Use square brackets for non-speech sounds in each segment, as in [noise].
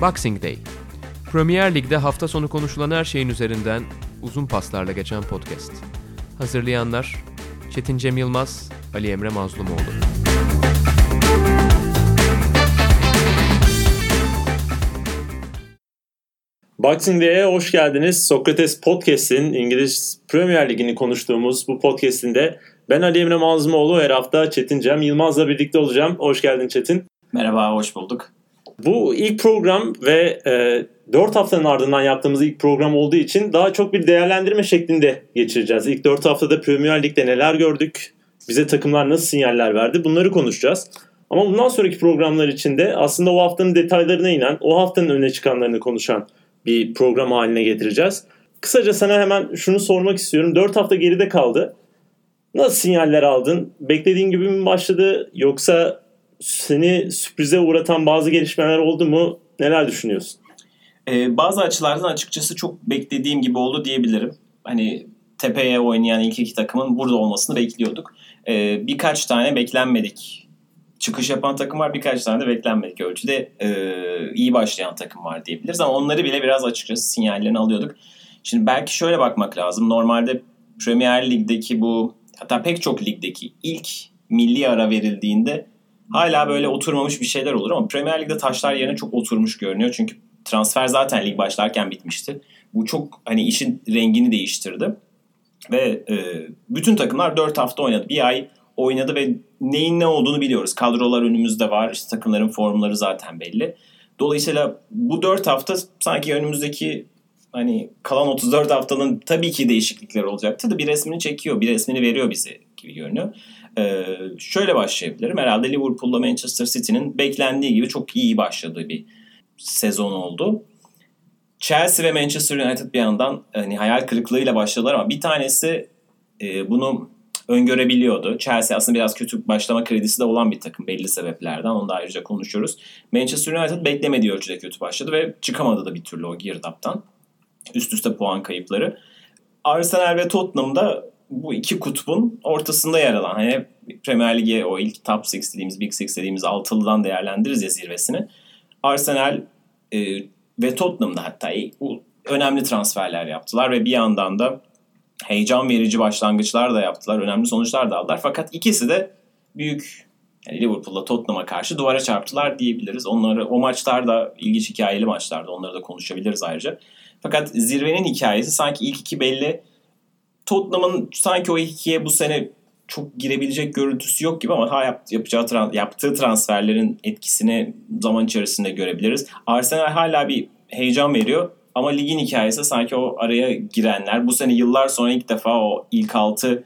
Boxing Day. Premier Lig'de hafta sonu konuşulan her şeyin üzerinden uzun paslarla geçen podcast. Hazırlayanlar Çetin Cem Yılmaz, Ali Emre Mazlumoğlu. Boxing Day'e hoş geldiniz. Sokrates Podcast'in İngiliz Premier Ligi'ni konuştuğumuz bu podcast'inde ben Ali Emre Mazlumoğlu her hafta Çetin Cem Yılmaz'la birlikte olacağım. Hoş geldin Çetin. Merhaba, hoş bulduk. Bu ilk program ve e, 4 haftanın ardından yaptığımız ilk program olduğu için daha çok bir değerlendirme şeklinde geçireceğiz. İlk 4 haftada Premier Lig'de neler gördük, bize takımlar nasıl sinyaller verdi bunları konuşacağız. Ama bundan sonraki programlar için de aslında o haftanın detaylarına inen, o haftanın öne çıkanlarını konuşan bir program haline getireceğiz. Kısaca sana hemen şunu sormak istiyorum. 4 hafta geride kaldı. Nasıl sinyaller aldın? Beklediğin gibi mi başladı yoksa seni sürprize uğratan bazı gelişmeler oldu mu? Neler düşünüyorsun? Ee, bazı açılardan açıkçası çok beklediğim gibi oldu diyebilirim. Hani tepeye oynayan ilk iki takımın burada olmasını bekliyorduk. Ee, birkaç tane beklenmedik çıkış yapan takım var. Birkaç tane de beklenmedik ölçüde e, iyi başlayan takım var diyebiliriz. Ama onları bile biraz açıkçası sinyallerini alıyorduk. Şimdi belki şöyle bakmak lazım. Normalde Premier Lig'deki bu hatta pek çok ligdeki ilk milli ara verildiğinde hala böyle oturmamış bir şeyler olur ama Premier Lig'de taşlar yerine çok oturmuş görünüyor. Çünkü transfer zaten lig başlarken bitmişti. Bu çok hani işin rengini değiştirdi. Ve e, bütün takımlar 4 hafta oynadı. Bir ay oynadı ve neyin ne olduğunu biliyoruz. Kadrolar önümüzde var. İşte takımların formları zaten belli. Dolayısıyla bu 4 hafta sanki önümüzdeki hani kalan 34 haftanın tabii ki değişiklikler olacaktı da bir resmini çekiyor, bir resmini veriyor bize gibi görünüyor. Ee, şöyle başlayabilirim. Herhalde Liverpool'la Manchester City'nin beklendiği gibi çok iyi başladığı bir sezon oldu. Chelsea ve Manchester United bir yandan hani hayal kırıklığıyla başladılar ama bir tanesi e, bunu öngörebiliyordu. Chelsea aslında biraz kötü başlama kredisi de olan bir takım belli sebeplerden. Onu da ayrıca konuşuyoruz. Manchester United beklemediği ölçüde kötü başladı ve çıkamadı da bir türlü o girdaptan. Üst üste puan kayıpları. Arsenal ve Tottenham'da bu iki kutbun ortasında yer alan. Hani Premier Lig'e o ilk top 6 dediğimiz, big 6 dediğimiz altılıdan değerlendiririz ya zirvesini. Arsenal e, ve Tottenham'da hatta önemli transferler yaptılar ve bir yandan da heyecan verici başlangıçlar da yaptılar. Önemli sonuçlar da aldılar. Fakat ikisi de büyük yani Liverpool'la Tottenham'a karşı duvara çarptılar diyebiliriz. Onları o maçlar da ilginç hikayeli maçlardı. Onları da konuşabiliriz ayrıca. Fakat zirvenin hikayesi sanki ilk iki belli. Tottenham'ın sanki o ikiye bu sene çok girebilecek görüntüsü yok gibi ama ha yapacağı yaptığı transferlerin etkisini zaman içerisinde görebiliriz. Arsenal hala bir heyecan veriyor ama ligin hikayesi sanki o araya girenler bu sene yıllar sonra ilk defa o ilk altı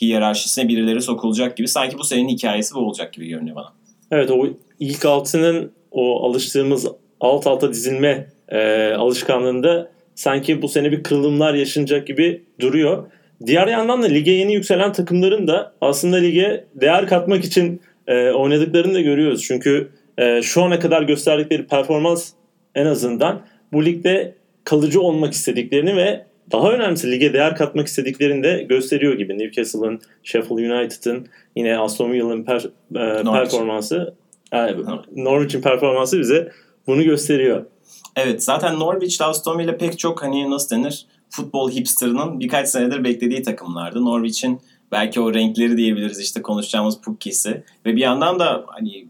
hiyerarşisine birileri sokulacak gibi sanki bu senenin hikayesi bu olacak gibi görünüyor bana. Evet o ilk altının o alıştığımız alt alta dizilme e, alışkanlığında sanki bu sene bir kırılımlar yaşanacak gibi duruyor. Diğer yandan da lige yeni yükselen takımların da aslında lige değer katmak için e, oynadıklarını da görüyoruz. Çünkü e, şu ana kadar gösterdikleri performans en azından bu ligde kalıcı olmak istediklerini ve daha önemlisi lige değer katmak istediklerini de gösteriyor gibi. Newcastle'ın, Sheffield United'ın, yine Aston Villa'nın per, e, performansı, e, Norwich'in performansı bize bunu gösteriyor. Evet zaten Norwich Aston Villa pek çok hani nasıl denir futbol hipsterının birkaç senedir beklediği takımlardı. Norwich'in belki o renkleri diyebiliriz işte konuşacağımız Pukkisi ve bir yandan da hani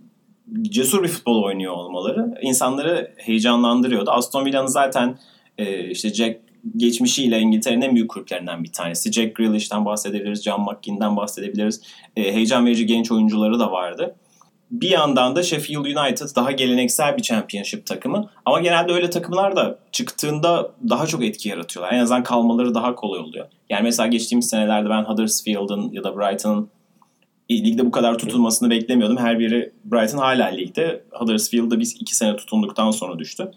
cesur bir futbol oynuyor olmaları insanları heyecanlandırıyordu. Aston Villa'nın zaten e, işte Jack geçmişiyle İngiltere'nin en büyük kulüplerinden bir tanesi. Jack Grealish'ten bahsedebiliriz, John McGinn'den bahsedebiliriz. E, heyecan verici genç oyuncuları da vardı. Bir yandan da Sheffield United daha geleneksel bir championship takımı. Ama genelde öyle takımlar da çıktığında daha çok etki yaratıyorlar. En azından kalmaları daha kolay oluyor. Yani mesela geçtiğimiz senelerde ben Huddersfield'ın ya da Brighton'ın ligde bu kadar tutulmasını beklemiyordum. Her biri Brighton hala ligde. Huddersfield'da biz iki sene tutunduktan sonra düştü.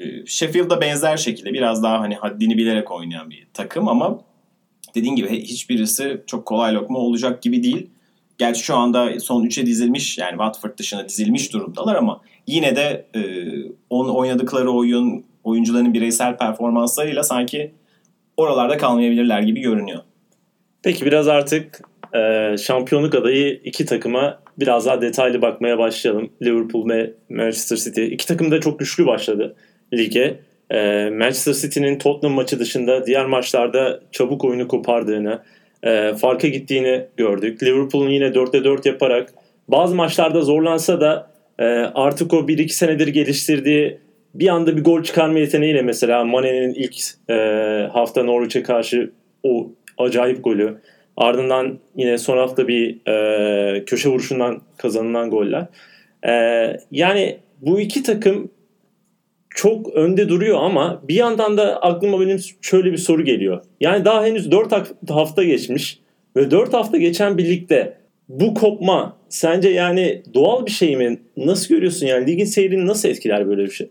Ee, Sheffield'da benzer şekilde biraz daha hani haddini bilerek oynayan bir takım ama dediğin gibi hiçbirisi çok kolay lokma olacak gibi değil. Gerçi şu anda son 3'e dizilmiş yani Watford dışına dizilmiş durumdalar ama yine de e, onun oynadıkları oyun oyuncuların bireysel performanslarıyla sanki oralarda kalmayabilirler gibi görünüyor. Peki biraz artık e, şampiyonluk adayı iki takıma biraz daha detaylı bakmaya başlayalım. Liverpool ve Manchester City. İki takım da çok güçlü başladı lige. E, Manchester City'nin Tottenham maçı dışında diğer maçlarda çabuk oyunu kopardığını, e, farka gittiğini gördük. Liverpool'un yine 4'te 4 yaparak bazı maçlarda zorlansa da e, artık o 1-2 senedir geliştirdiği bir anda bir gol çıkarma yeteneğiyle mesela Mane'nin ilk e, hafta Norwich'e karşı o acayip golü. Ardından yine son hafta bir e, köşe vuruşundan kazanılan goller. E, yani bu iki takım çok önde duruyor ama bir yandan da aklıma benim şöyle bir soru geliyor. Yani daha henüz 4 hafta geçmiş ve 4 hafta geçen birlikte bu kopma sence yani doğal bir şey mi? Nasıl görüyorsun yani ligin seyrini nasıl etkiler böyle bir şey?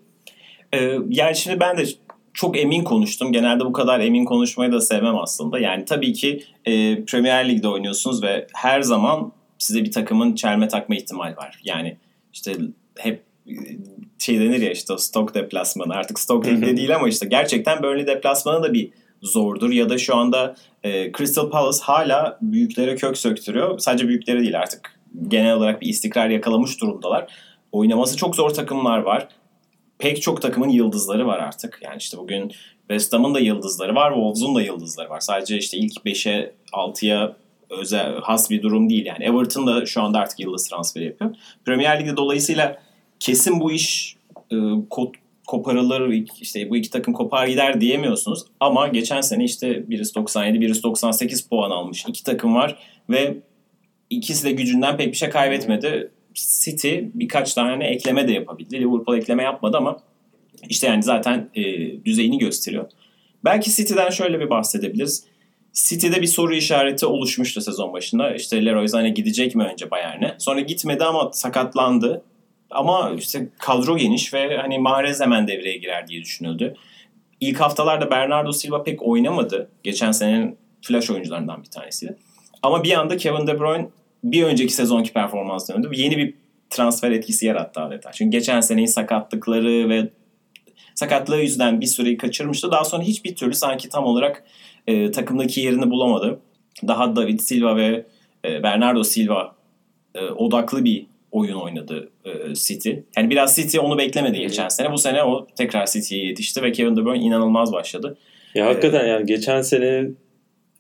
Ee, yani şimdi ben de çok emin konuştum. Genelde bu kadar emin konuşmayı da sevmem aslında. Yani tabii ki e, Premier Lig'de oynuyorsunuz ve her zaman size bir takımın çelme takma ihtimali var. Yani işte hep e, şey denir ya işte stok deplasmanı artık stok ligde değil ama işte gerçekten Burnley deplasmanı da bir zordur. Ya da şu anda e, Crystal Palace hala büyüklere kök söktürüyor. Sadece büyüklere değil artık genel olarak bir istikrar yakalamış durumdalar. Oynaması çok zor takımlar var pek çok takımın yıldızları var artık. Yani işte bugün West Ham'ın da yıldızları var, Wolves'un da yıldızları var. Sadece işte ilk 5'e 6'ya özel has bir durum değil yani. Everton da şu anda artık yıldız transferi yapıyor. Premier Lig'de dolayısıyla kesin bu iş e, ko- koparılır işte bu iki takım kopar gider diyemiyorsunuz. Ama geçen sene işte birisi 97 birisi 98 puan almış iki takım var ve ikisi de gücünden pek bir şey kaybetmedi. City birkaç tane ekleme de yapabildi. Liverpool ekleme yapmadı ama işte yani zaten e, düzeyini gösteriyor. Belki City'den şöyle bir bahsedebiliriz. City'de bir soru işareti oluşmuştu sezon başında. İşte Leroy Sané gidecek mi önce Bayern'e? Sonra gitmedi ama sakatlandı. Ama işte kadro geniş ve hani Mahrez hemen devreye girer diye düşünüldü. İlk haftalarda Bernardo Silva pek oynamadı. Geçen senenin flash oyuncularından bir tanesiydi. Ama bir anda Kevin De Bruyne bir önceki sezonki performans döndü. Yeni bir transfer etkisi yarattı adeta. Çünkü geçen seneyi sakatlıkları ve sakatlığı yüzünden bir süreyi kaçırmıştı. Daha sonra hiçbir türlü sanki tam olarak e, takımdaki yerini bulamadı. Daha David Silva ve e, Bernardo Silva e, odaklı bir oyun oynadı e, City. Yani biraz City onu beklemedi geçen sene. Bu sene o tekrar City'ye yetişti ve Kevin De Bruyne inanılmaz başladı. Ya hakikaten yani geçen senenin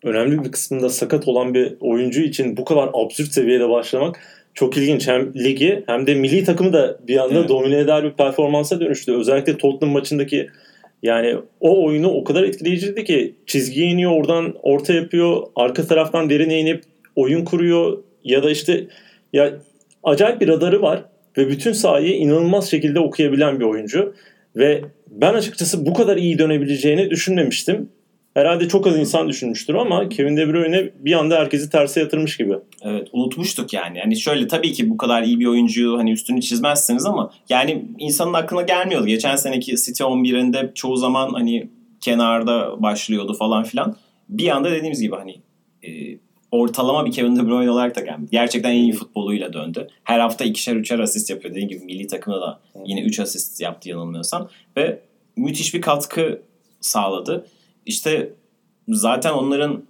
önemli bir kısmında sakat olan bir oyuncu için bu kadar absürt seviyede başlamak çok ilginç. Hem ligi hem de milli takımı da bir anda evet. domine eder bir performansa dönüştü. Özellikle Tottenham maçındaki yani o oyunu o kadar etkileyiciydi ki çizgiye iniyor oradan orta yapıyor arka taraftan derine inip oyun kuruyor ya da işte ya acayip bir radarı var ve bütün sahayı inanılmaz şekilde okuyabilen bir oyuncu ve ben açıkçası bu kadar iyi dönebileceğini düşünmemiştim. Herhalde çok az insan düşünmüştür ama Kevin De Bruyne bir anda herkesi terse yatırmış gibi. Evet unutmuştuk yani. Yani şöyle tabii ki bu kadar iyi bir oyuncuyu hani üstünü çizmezsiniz ama yani insanın aklına gelmiyordu. Geçen seneki City 11'inde çoğu zaman hani kenarda başlıyordu falan filan. Bir anda dediğimiz gibi hani e, ortalama bir Kevin De Bruyne olarak da geldi. Gerçekten iyi futboluyla döndü. Her hafta ikişer üçer asist yapıyor. Dediğim gibi milli takımda da yine 3 asist yaptı yanılmıyorsam. Ve müthiş bir katkı sağladı. İşte zaten onların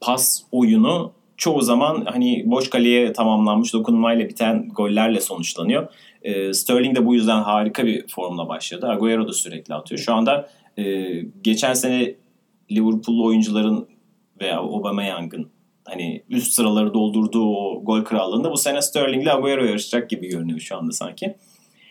pas oyunu çoğu zaman hani boş kaleye tamamlanmış dokunmayla biten gollerle sonuçlanıyor. E, Sterling de bu yüzden harika bir formla başladı. Agüero da sürekli atıyor. Şu anda e, geçen sene Liverpool'lu oyuncuların veya Aubameyang'ın hani üst sıraları doldurduğu o gol krallığında bu sene Sterling ile Agüero yarışacak gibi görünüyor şu anda sanki.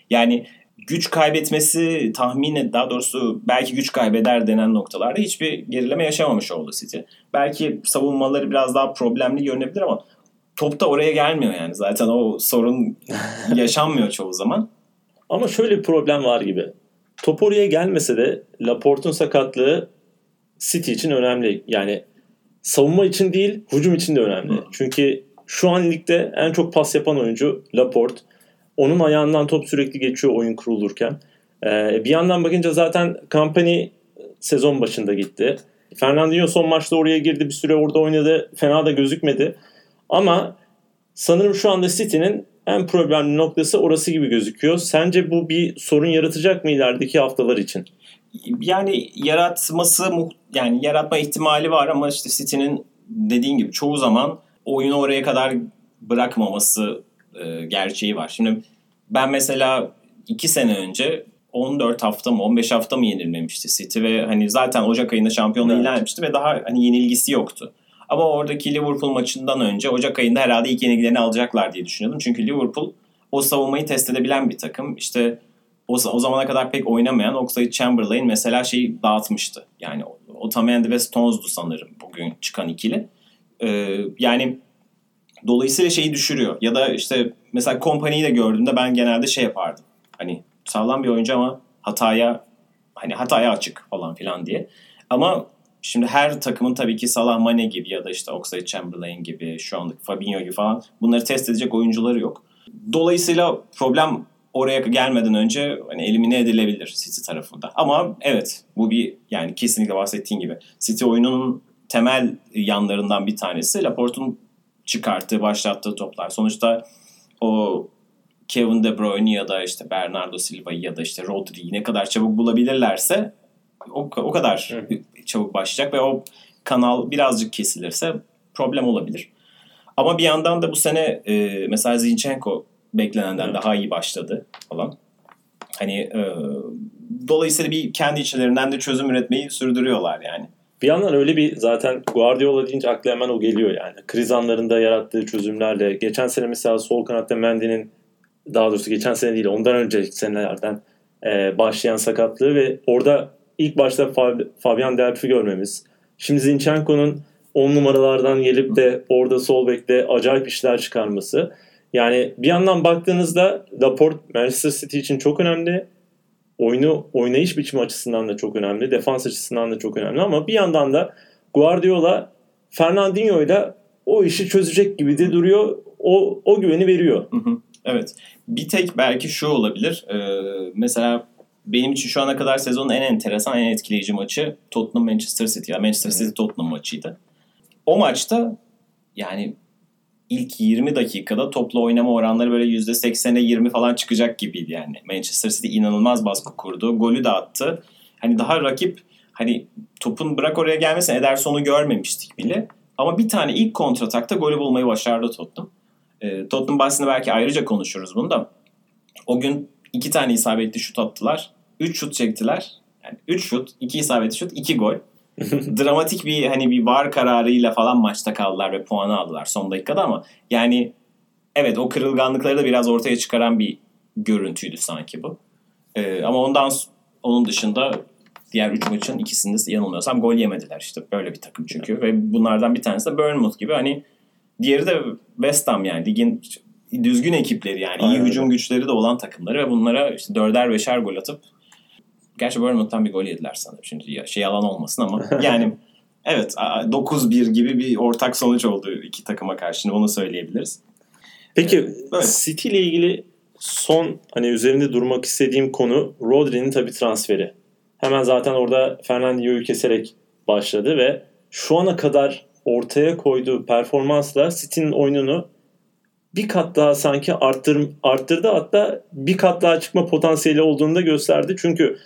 Yani güç kaybetmesi tahmin daha doğrusu belki güç kaybeder denen noktalarda hiçbir gerileme yaşamamış oldu City. Belki savunmaları biraz daha problemli görünebilir ama top da oraya gelmiyor yani. Zaten o sorun [laughs] yaşanmıyor çoğu zaman. Ama şöyle bir problem var gibi. Top oraya gelmese de Laporte'un sakatlığı City için önemli. Yani savunma için değil, hücum için de önemli. Hı. Çünkü şu an ligde en çok pas yapan oyuncu Laporte. Onun ayağından top sürekli geçiyor oyun kurulurken. Ee, bir yandan bakınca zaten Company sezon başında gitti. Fernandinho son maçta oraya girdi. Bir süre orada oynadı. Fena da gözükmedi. Ama sanırım şu anda City'nin en problemli noktası orası gibi gözüküyor. Sence bu bir sorun yaratacak mı ilerideki haftalar için? Yani yaratması yani yaratma ihtimali var ama işte City'nin dediğin gibi çoğu zaman oyunu oraya kadar bırakmaması e, gerçeği var. Şimdi ben mesela 2 sene önce 14 hafta mı 15 hafta mı yenilmemişti City ve hani zaten Ocak ayında şampiyonluğu Evet. ilan etmişti ve daha hani yenilgisi yoktu. Ama oradaki Liverpool maçından önce Ocak ayında herhalde ilk yenilgilerini alacaklar diye düşünüyordum. Çünkü Liverpool o savunmayı test edebilen bir takım. İşte o, o zamana kadar pek oynamayan Oxlade Chamberlain mesela şeyi dağıtmıştı. Yani Otamendi ve Stones'du sanırım bugün çıkan ikili. Ee, yani dolayısıyla şeyi düşürüyor. Ya da işte mesela Kompany'yi de gördüğümde ben genelde şey yapardım. Hani sağlam bir oyuncu ama hataya hani hataya açık falan filan diye. Ama şimdi her takımın tabii ki Salah Mane gibi ya da işte Oxlade Chamberlain gibi şu anlık Fabinho gibi falan bunları test edecek oyuncuları yok. Dolayısıyla problem oraya gelmeden önce hani elimine edilebilir City tarafında. Ama evet bu bir yani kesinlikle bahsettiğin gibi City oyununun temel yanlarından bir tanesi Laporte'un çıkarttığı, başlattığı toplar. Sonuçta o Kevin De Bruyne ya da işte Bernardo Silva'yı ya da işte Rodri'yi ne kadar çabuk bulabilirlerse o, o kadar çabuk başlayacak ve o kanal birazcık kesilirse problem olabilir. Ama bir yandan da bu sene e, mesela Zinchenko beklenenden Evet. daha iyi başladı falan. Hani e, dolayısıyla bir kendi içlerinden de çözüm üretmeyi sürdürüyorlar yani. Bir yandan öyle bir zaten Guardiola deyince akla hemen o geliyor yani. Kriz anlarında yarattığı çözümlerle. Geçen sene mesela sol kanatta Mendy'nin daha doğrusu geçen sene değil ondan önceki senelerden e, başlayan sakatlığı ve orada ilk başta Fab- Fabian Delphi görmemiz. Şimdi Zinchenko'nun 10 numaralardan gelip de orada sol bekte acayip işler çıkarması. Yani bir yandan baktığınızda Laporte Manchester City için çok önemli oyunu oynayış biçimi açısından da çok önemli. Defans açısından da çok önemli ama bir yandan da Guardiola Fernandinho ile o işi çözecek gibi de duruyor. O, o güveni veriyor. Evet. Bir tek belki şu olabilir. Ee, mesela benim için şu ana kadar sezonun en enteresan, en etkileyici maçı Tottenham Manchester City. Yani Manchester City Tottenham maçıydı. O maçta yani ilk 20 dakikada toplu oynama oranları böyle %80'e 20 falan çıkacak gibiydi yani. Manchester City inanılmaz baskı kurdu. Golü de attı. Hani daha rakip hani topun bırak oraya gelmesin Ederson'u görmemiştik bile. Ama bir tane ilk kontratakta golü bulmayı başardı Tottenham. E, Tottenham bahsinde belki ayrıca konuşuruz bunu da. O gün iki tane isabetli şut attılar. Üç şut çektiler. Yani üç şut, iki isabetli şut, iki gol. [laughs] Dramatik bir hani bir var kararıyla falan maçta kaldılar ve puanı aldılar son dakikada ama yani evet o kırılganlıkları da biraz ortaya çıkaran bir görüntüydü sanki bu. E, ama ondan onun dışında diğer üç maçın ikisinde yanılmıyorsam gol yemediler işte böyle bir takım çünkü ve bunlardan bir tanesi de Bournemouth gibi hani diğeri de West Ham yani ligin düzgün ekipleri yani iyi Aynen hücum öyle. güçleri de olan takımları ve bunlara işte dörder beşer gol atıp gerçi Bournemouth'tan bir gol yediler sanırım şimdi şey yalan olmasın ama [laughs] yani evet a- 9-1 gibi bir ortak sonuç oldu iki takıma karşı onu söyleyebiliriz. Peki Böyle. City ile ilgili son hani üzerinde durmak istediğim konu Rodri'nin tabii transferi. Hemen zaten orada Fernandinho'yu keserek başladı ve şu ana kadar ortaya koyduğu performansla City'nin oyununu bir kat daha sanki arttır, arttırdı hatta bir kat daha çıkma potansiyeli olduğunu da gösterdi. Çünkü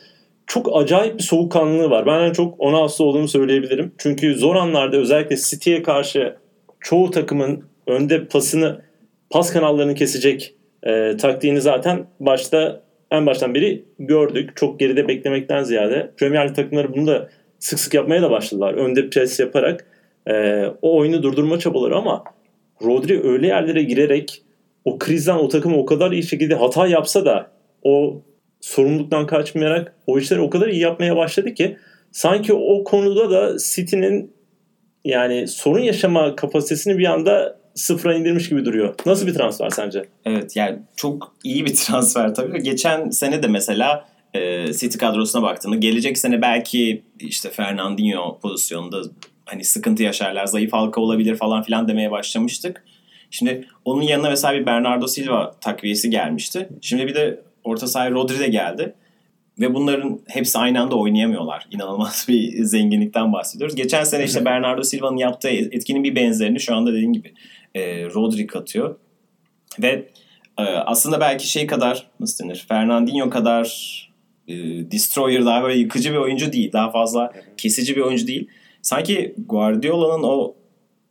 çok acayip bir soğukkanlılığı var. Ben en çok ona hasta olduğumu söyleyebilirim. Çünkü zor anlarda özellikle City'ye karşı çoğu takımın önde pasını pas kanallarını kesecek e, taktiğini zaten başta en baştan beri gördük. Çok geride beklemekten ziyade Premier Lig takımları bunu da sık sık yapmaya da başladılar. Önde pres yaparak e, o oyunu durdurma çabaları ama Rodri öyle yerlere girerek o krizden o takımı o kadar iyi şekilde hata yapsa da o sorumluluktan kaçmayarak o işleri o kadar iyi yapmaya başladı ki sanki o konuda da City'nin yani sorun yaşama kapasitesini bir anda sıfıra indirmiş gibi duruyor. Nasıl bir transfer sence? Evet yani çok iyi bir [laughs] transfer tabii. Geçen sene de mesela e, City kadrosuna baktığımda gelecek sene belki işte Fernandinho pozisyonunda hani sıkıntı yaşarlar, zayıf halka olabilir falan filan demeye başlamıştık. Şimdi onun yanına mesela bir Bernardo Silva takviyesi gelmişti. Şimdi bir de orta sahaya Rodri de geldi. Ve bunların hepsi aynı anda oynayamıyorlar. İnanılmaz bir zenginlikten bahsediyoruz. Geçen sene işte Bernardo Silva'nın yaptığı etkinin bir benzerini şu anda dediğim gibi e, Rodri katıyor. Ve e, aslında belki şey kadar nasıl denir? Fernandinho kadar e, destroyer daha böyle yıkıcı bir oyuncu değil. Daha fazla kesici bir oyuncu değil. Sanki Guardiola'nın o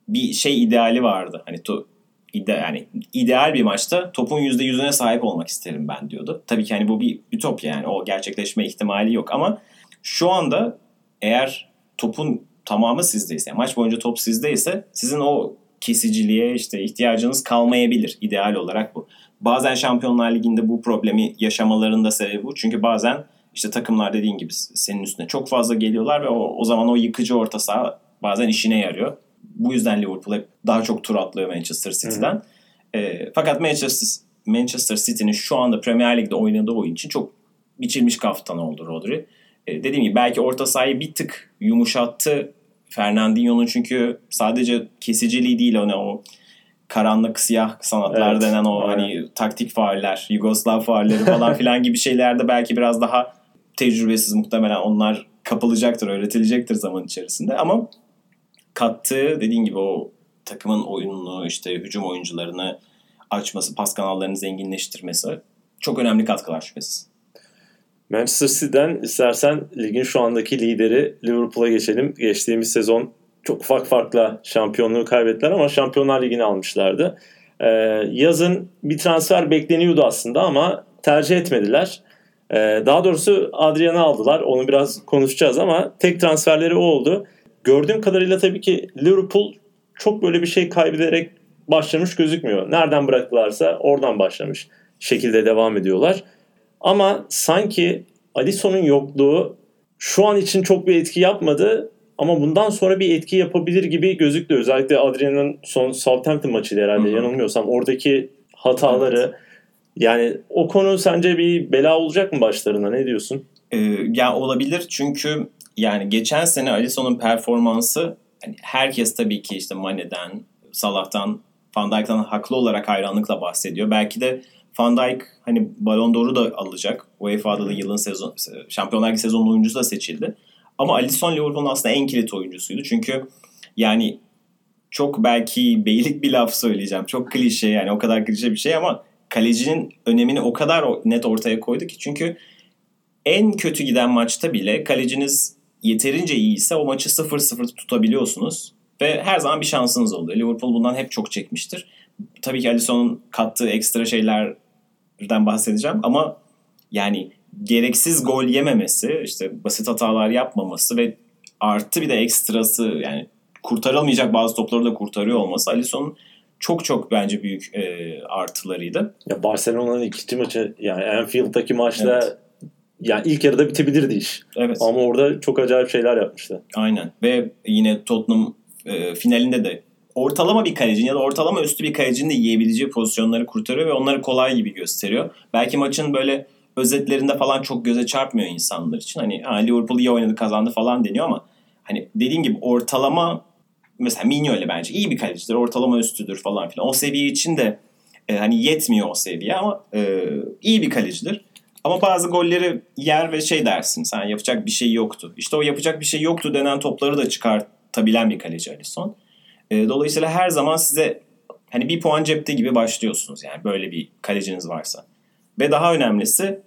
bir şey ideali vardı. Hani to, ide yani ideal bir maçta topun %100'üne sahip olmak isterim ben diyordu. Tabii ki hani bu bir ütopya yani o gerçekleşme ihtimali yok ama şu anda eğer topun tamamı sizdeyse, maç boyunca top sizdeyse sizin o kesiciliğe işte ihtiyacınız kalmayabilir ideal olarak bu. Bazen Şampiyonlar Ligi'nde bu problemi yaşamalarında sebebi bu. Çünkü bazen işte takımlar dediğin gibi senin üstüne çok fazla geliyorlar ve o, o zaman o yıkıcı orta saha bazen işine yarıyor. Bu yüzden Liverpool hep daha çok tur atlıyor Manchester City'den. E, fakat Manchester Manchester City'nin şu anda Premier Lig'de oynadığı oyun için çok biçilmiş kaftan oldu Rodri. E, dediğim gibi belki orta sahayı bir tık yumuşattı Fernandinho'nun çünkü sadece kesiciliği değil ona o karanlık siyah sanatlar Evet, denen o aynen. hani taktik fauller, Yugoslav faulleri falan [laughs] filan gibi şeylerde belki biraz daha tecrübesiz muhtemelen onlar kapılacaktır, öğretilecektir zaman içerisinde ama kattığı dediğin gibi o takımın oyununu işte hücum oyuncularını açması, pas kanallarını zenginleştirmesi çok önemli katkılar şüphesiz. Manchester City'den istersen ligin şu andaki lideri Liverpool'a geçelim. Geçtiğimiz sezon çok ufak farkla şampiyonluğu kaybettiler ama Şampiyonlar Ligi'ni almışlardı. Ee, yazın bir transfer bekleniyordu aslında ama tercih etmediler. Ee, daha doğrusu Adrian'ı aldılar. Onu biraz konuşacağız ama tek transferleri o oldu. Gördüğüm kadarıyla tabii ki Liverpool çok böyle bir şey kaybederek başlamış gözükmüyor. Nereden bıraktılarsa oradan başlamış şekilde devam ediyorlar. Ama sanki Alisson'un yokluğu şu an için çok bir etki yapmadı ama bundan sonra bir etki yapabilir gibi gözüktü. Özellikle Adrian'ın son Southampton maçıydı herhalde Hı hı. yanılmıyorsam. Oradaki hataları yani o konu sence bir bela olacak mı başlarına ne diyorsun? Ee, ya olabilir çünkü yani geçen sene Alisson'un performansı hani herkes tabii ki işte Mane'den, Salah'tan, Van Dijk'tan haklı olarak hayranlıkla bahsediyor. Belki de Van Dijk hani Ballon d'Or'u da alacak. UEFA'da da yılın sezon Şampiyonlar Ligi sezonun oyuncusu da seçildi. Ama Alisson Liverpool'un aslında en kilit oyuncusuydu. Çünkü yani çok belki beylik bir laf söyleyeceğim. Çok klişe yani o kadar klişe bir şey ama kalecinin önemini o kadar net ortaya koydu ki. Çünkü en kötü giden maçta bile kaleciniz yeterince iyiyse o maçı 0-0 tutabiliyorsunuz. Ve her zaman bir şansınız oluyor. Liverpool bundan hep çok çekmiştir. Tabii ki Alisson'un kattığı ekstra şeylerden bahsedeceğim ama yani gereksiz gol yememesi, işte basit hatalar yapmaması ve artı bir de ekstrası yani kurtarılmayacak bazı topları da kurtarıyor olması Alisson'un çok çok bence büyük e, artılarıydı. Ya Barcelona'nın ikinci maçı yani Anfield'daki maçta Evet. Yani ilk yarıda bitebilirdi iş. Evet. Ama orada çok acayip şeyler yapmıştı. Aynen. Ve yine Tottenham e, finalinde de ortalama bir kalecinin ya da ortalama üstü bir kalecinin de yiyebileceği pozisyonları kurtarıyor ve onları kolay gibi gösteriyor. Belki maçın böyle özetlerinde falan çok göze çarpmıyor insanlar için. Hani ha, Liverpool iyi oynadı kazandı falan deniyor ama hani dediğim gibi ortalama mesela Mignolet bence iyi bir kalecidir. Ortalama üstüdür falan filan. O seviye için de e, hani yetmiyor o seviye ama e, iyi bir kalecidir. Ama bazı golleri yer ve şey dersin sen yapacak bir şey yoktu. İşte o yapacak bir şey yoktu denen topları da çıkartabilen bir kaleci Alisson. E, dolayısıyla her zaman size hani bir puan cepte gibi başlıyorsunuz yani böyle bir kaleciniz varsa. Ve daha önemlisi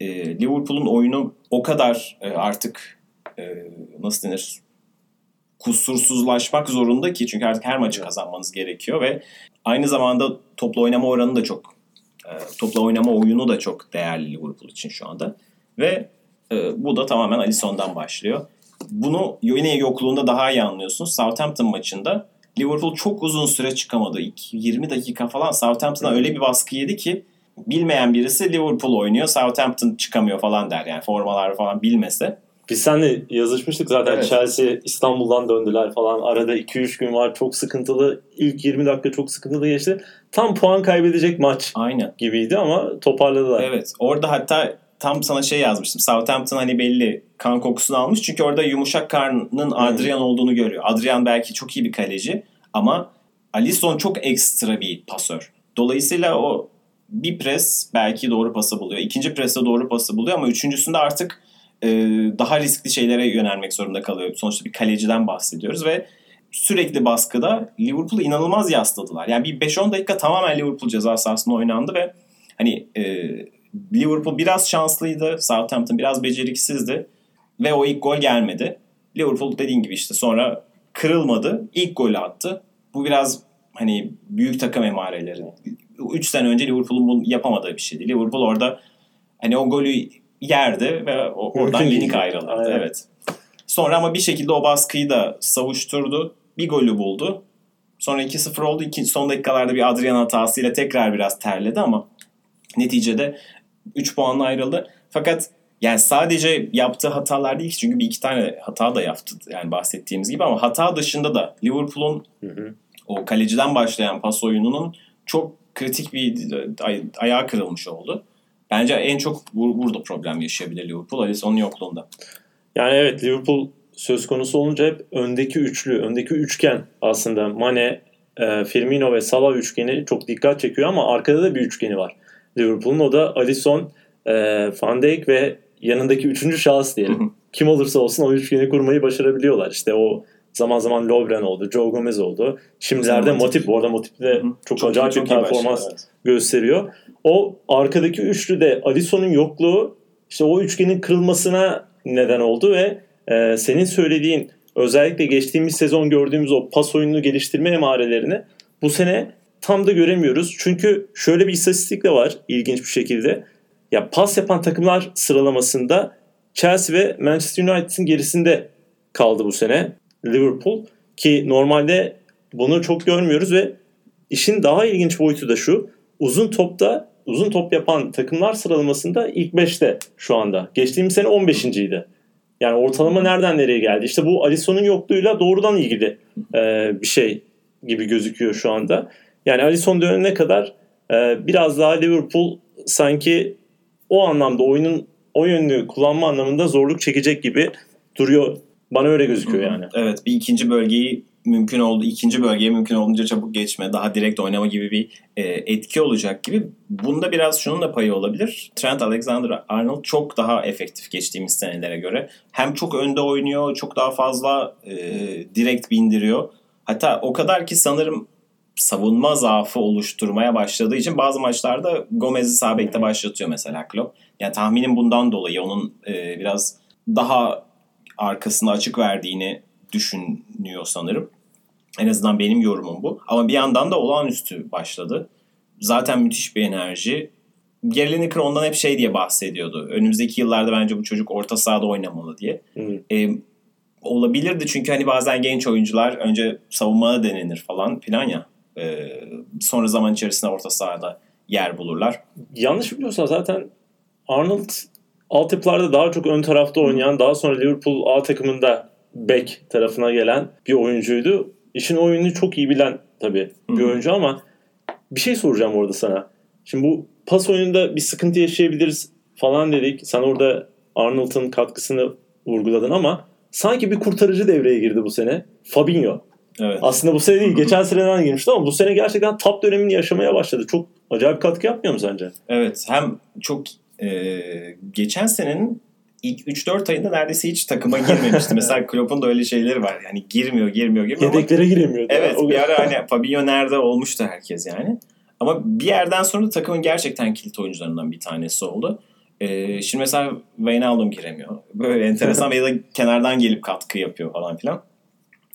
e, Liverpool'un oyunu o kadar e, artık e, nasıl denir kusursuzlaşmak zorunda ki çünkü artık her maçı kazanmanız gerekiyor ve aynı zamanda toplu oynama oranı da çok topla oynama oyunu da çok değerli Liverpool için şu anda. Ve e, bu da tamamen Alisson'dan başlıyor. Bunu yine yokluğunda daha iyi anlıyorsunuz. Southampton maçında Liverpool çok uzun süre çıkamadı. İlk 20 dakika falan Southampton'a öyle bir baskı yedi ki bilmeyen birisi Liverpool oynuyor. Southampton çıkamıyor falan der yani formalar falan bilmese. Biz seninle yazışmıştık zaten Evet. Chelsea İstanbul'dan döndüler falan. Arada 2-3 gün var çok sıkıntılı. İlk 20 dakika çok sıkıntılı geçti. Tam puan kaybedecek maç Aynen. gibiydi ama toparladılar. Evet. Orada hatta tam sana şey yazmıştım. Southampton hani belli kan kokusunu almış. Çünkü orada yumuşak karnının Adrian olduğunu görüyor. Adrian belki çok iyi bir kaleci ama Alisson çok ekstra bir pasör. Dolayısıyla o bir pres belki doğru pası buluyor. İkinci preste doğru pası buluyor ama üçüncüsünde artık e, daha riskli şeylere yönelmek zorunda kalıyor. Sonuçta bir kaleciden bahsediyoruz ve sürekli baskıda Liverpool'u inanılmaz yasladılar. Yani bir 5-10 dakika tamamen Liverpool ceza sahasında oynandı ve hani e, Liverpool biraz şanslıydı. Southampton biraz beceriksizdi. Ve o ilk gol gelmedi. Liverpool dediğin gibi işte sonra kırılmadı. İlk golü attı. Bu biraz hani büyük takım emareleri. 3 sene önce Liverpool'un bunu yapamadığı bir şeydi. Liverpool orada hani o golü yerdi ve oradan [laughs] yenik ayrıldı. Aynen. Evet. Sonra ama bir şekilde o baskıyı da savuşturdu. Bir golü buldu. Sonra 2-0 oldu. İkinci, son dakikalarda bir Adrian hatasıyla tekrar biraz terledi ama neticede 3 puanla ayrıldı. Fakat yani sadece yaptığı hatalar değil çünkü bir iki tane hata da yaptı yani bahsettiğimiz gibi ama hata dışında da Liverpool'un Hı hı. o kaleciden başlayan pas oyununun çok kritik bir ay- ayağı kırılmış oldu. Bence en çok bur- burada problem yaşayabilir Liverpool Alisson'un yokluğunda. Yani evet Liverpool söz konusu olunca hep öndeki üçlü, öndeki üçgen aslında Mane, e, Firmino ve Salah üçgeni çok dikkat çekiyor ama arkada da bir üçgeni var. Liverpool'un o da Alisson, e, Van Dijk ve yanındaki üçüncü şahıs Hı hı. diyelim. Kim olursa olsun o üçgeni kurmayı başarabiliyorlar. İşte o zaman zaman Lovren oldu, Joe Gomez oldu. Şimdilerde Matip. Bu arada Matip de hı. çok, acayip bir performans başladı, evet. gösteriyor. O arkadaki üçlü de Alisson'un yokluğu işte o üçgenin kırılmasına neden oldu ve e, senin söylediğin özellikle geçtiğimiz sezon gördüğümüz o pas oyununu geliştirme emarelerini bu sene tam da göremiyoruz. Çünkü şöyle bir istatistik de var ilginç bir şekilde. Ya pas yapan takımlar sıralamasında Chelsea ve Manchester United'ın gerisinde kaldı bu sene Liverpool ki normalde bunu çok görmüyoruz ve işin daha ilginç boyutu da şu. Uzun topta uzun top yapan takımlar sıralamasında ilk 5'te şu anda. Geçtiğimiz sene 15. Yani ortalama nereden nereye geldi? İşte bu Alisson'un yokluğuyla doğrudan ilgili e, bir şey gibi gözüküyor şu anda. Yani Alisson dönene kadar e, biraz daha Liverpool sanki o anlamda oyunun o yönünü kullanma anlamında zorluk çekecek gibi duruyor. Bana öyle gözüküyor yani. Evet bir ikinci bölgeyi mümkün oldu ikinci bölgeye mümkün olduğunca çabuk geçme, daha direkt oynama gibi bir e, etki olacak gibi. Bunda biraz şunun da payı olabilir. Trent Alexander-Arnold çok daha efektif geçtiğimiz senelere göre. Hem çok önde oynuyor, çok daha fazla e, direkt bindiriyor. Hatta o kadar ki sanırım savunma zaafı oluşturmaya başladığı için bazı maçlarda Gomez'i sağ bekte başlatıyor mesela Klopp. Yani tahminim bundan dolayı onun e, biraz daha arkasını açık verdiğini düşünüyor sanırım. En azından benim yorumum bu. Ama bir yandan da olağanüstü başladı. Zaten müthiş bir enerji. Gary Lineker ondan hep şey diye bahsediyordu. Önümüzdeki yıllarda bence bu çocuk orta sahada oynamalı diye. Hı. E, olabilirdi çünkü hani bazen genç oyuncular önce savunmada denenir falan filan ya. E, sonra zaman içerisinde orta sahada yer bulurlar. Yanlış biliyorsam zaten Arnold altyapılarda daha çok ön tarafta oynayan daha sonra Liverpool A takımında bek tarafına gelen bir oyuncuydu. İşin oyununu çok iyi bilen tabii bir Hı hı. oyuncu ama bir şey soracağım orada sana. Şimdi bu pas oyununda bir sıkıntı yaşayabiliriz falan dedik. Sen orada Arnold'un katkısını vurguladın ama sanki bir kurtarıcı devreye girdi bu sene. Fabinho. Evet. Aslında bu sene değil, geçen seneden girmişti ama bu sene gerçekten top dönemini yaşamaya başladı. Çok acayip katkı yapmıyor mu sence? Evet hem çok e, geçen senenin ilk 3-4 ayında neredeyse hiç takıma girmemişti. [laughs] Mesela Klopp'un da öyle şeyleri var. Yani girmiyor, girmiyor, girmiyor. ama- Yedeklere giremiyordu. Evet O- bir ara hani [laughs] Fabinho nerede olmuştu herkes yani. Ama bir yerden sonra takımın gerçekten kilit oyuncularından bir tanesi oldu. Ee, şimdi mesela Wijnaldum giremiyor. Böyle enteresan [laughs] ya da kenardan gelip katkı yapıyor falan filan.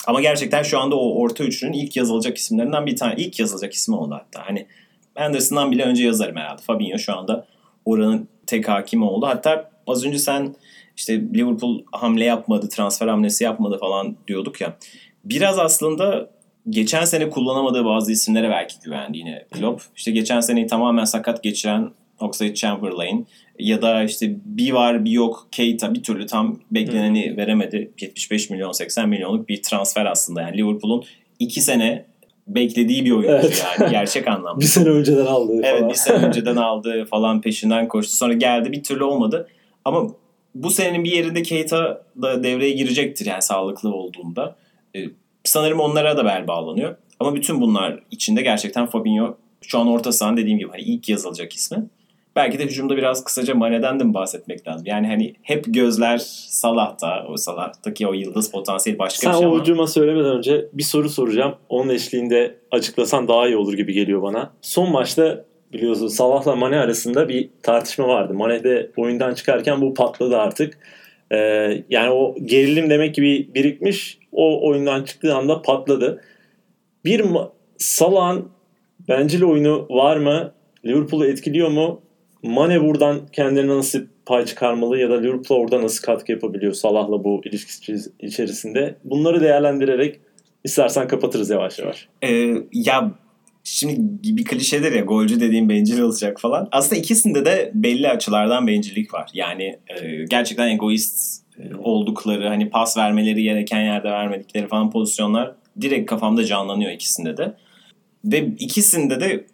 Ama gerçekten şu anda o orta üçlünün ilk yazılacak isimlerinden bir tane. ilk yazılacak ismi oldu hatta. Hani Anderson'dan bile önce yazarım herhalde. Fabinho şu anda oranın tek hakimi oldu. Hatta az önce sen işte Liverpool hamle yapmadı, transfer hamlesi yapmadı falan diyorduk ya. Biraz aslında geçen sene kullanamadığı bazı isimlere belki güvendi yine Klopp. İşte geçen seneyi tamamen sakat geçiren Oxlade-Chamberlain ya da işte bir var bir yok Keita bir türlü tam bekleneni veremedi. 75 milyon 80 milyonluk bir transfer aslında. Yani Liverpool'un iki sene beklediği bir oyuncu Evet. yani gerçek anlamda. [laughs] bir sene önceden aldı Evet bir sene önceden aldı falan peşinden koştu. Sonra geldi bir türlü olmadı. Ama bu senenin bir yerinde Keita da devreye girecektir yani sağlıklı olduğunda. Ee, sanırım onlara da bel bağlanıyor. Ama bütün bunlar içinde gerçekten Fabinho şu an orta sahanın dediğim gibi hani ilk yazılacak ismi. Belki de hücumda biraz kısaca Mane'den de mi bahsetmek lazım? Yani hani hep gözler Salah'ta, o Salah'taki o yıldız potansiyeli başka Sen bir şey o ama. hücuma söylemeden önce bir soru soracağım. Onun eşliğinde açıklasan daha iyi olur gibi geliyor bana. Son maçta biliyorsun Salah'la Mane arasında bir tartışma vardı. Mane de oyundan çıkarken bu patladı artık. Ee, yani o gerilim demek ki bir birikmiş. O oyundan çıktığı anda patladı. Bir Salah'ın bencil oyunu var mı? Liverpool'u etkiliyor mu? Mane buradan kendine nasıl pay çıkarmalı ya da Liverpool orada nasıl katkı yapabiliyor Salah'la bu ilişkisi içerisinde? Bunları değerlendirerek istersen kapatırız yavaş yavaş. Ee, ya şimdi bir klişedir ya golcü dediğim bencil olacak falan. Aslında ikisinde de belli açılardan bencillik var. Yani e, gerçekten egoist e, oldukları hani pas vermeleri gereken yerde vermedikleri falan pozisyonlar direkt kafamda canlanıyor ikisinde de. Ve ikisinde de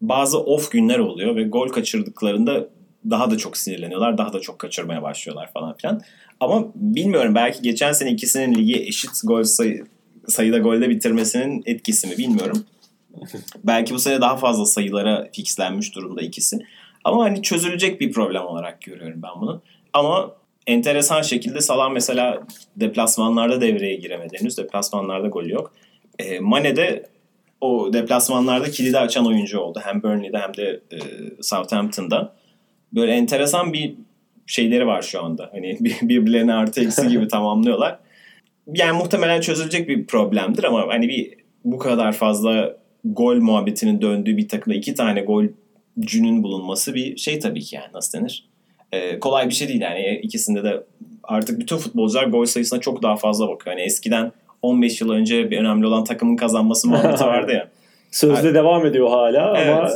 bazı off günler oluyor ve gol kaçırdıklarında daha da çok sinirleniyorlar. Daha da çok kaçırmaya başlıyorlar falan filan. Ama bilmiyorum belki geçen sene ikisinin ligi eşit gol sayı, sayıda golde bitirmesinin etkisi mi bilmiyorum. [laughs] belki bu sene daha fazla sayılara fixlenmiş durumda ikisi. Ama hani çözülecek bir problem olarak görüyorum ben bunu. Ama enteresan şekilde Salah mesela deplasmanlarda devreye giremedi henüz. Deplasmanlarda gol yok. E, Mane de o deplasmanlarda kilidi açan oyuncu oldu. Hem Burnley'de hem de e, Southampton'da. Böyle enteresan bir şeyleri var şu anda. Hani [laughs] birbirlerine artı eksi gibi [laughs] tamamlıyorlar. Yani muhtemelen çözülecek bir problemdir ama hani bir bu kadar fazla gol muhabbetinin döndüğü bir takımda iki tane golcünün bulunması bir şey tabii ki yani nasıl denir? Ee, kolay bir şey değil yani ikisinde de artık bütün futbolcular gol sayısına çok daha fazla bakıyor. Yani eskiden 15 yıl önce bir önemli olan takımın kazanması muhabbeti [laughs] vardı ya. Sözde yani, devam ediyor hala evet. ama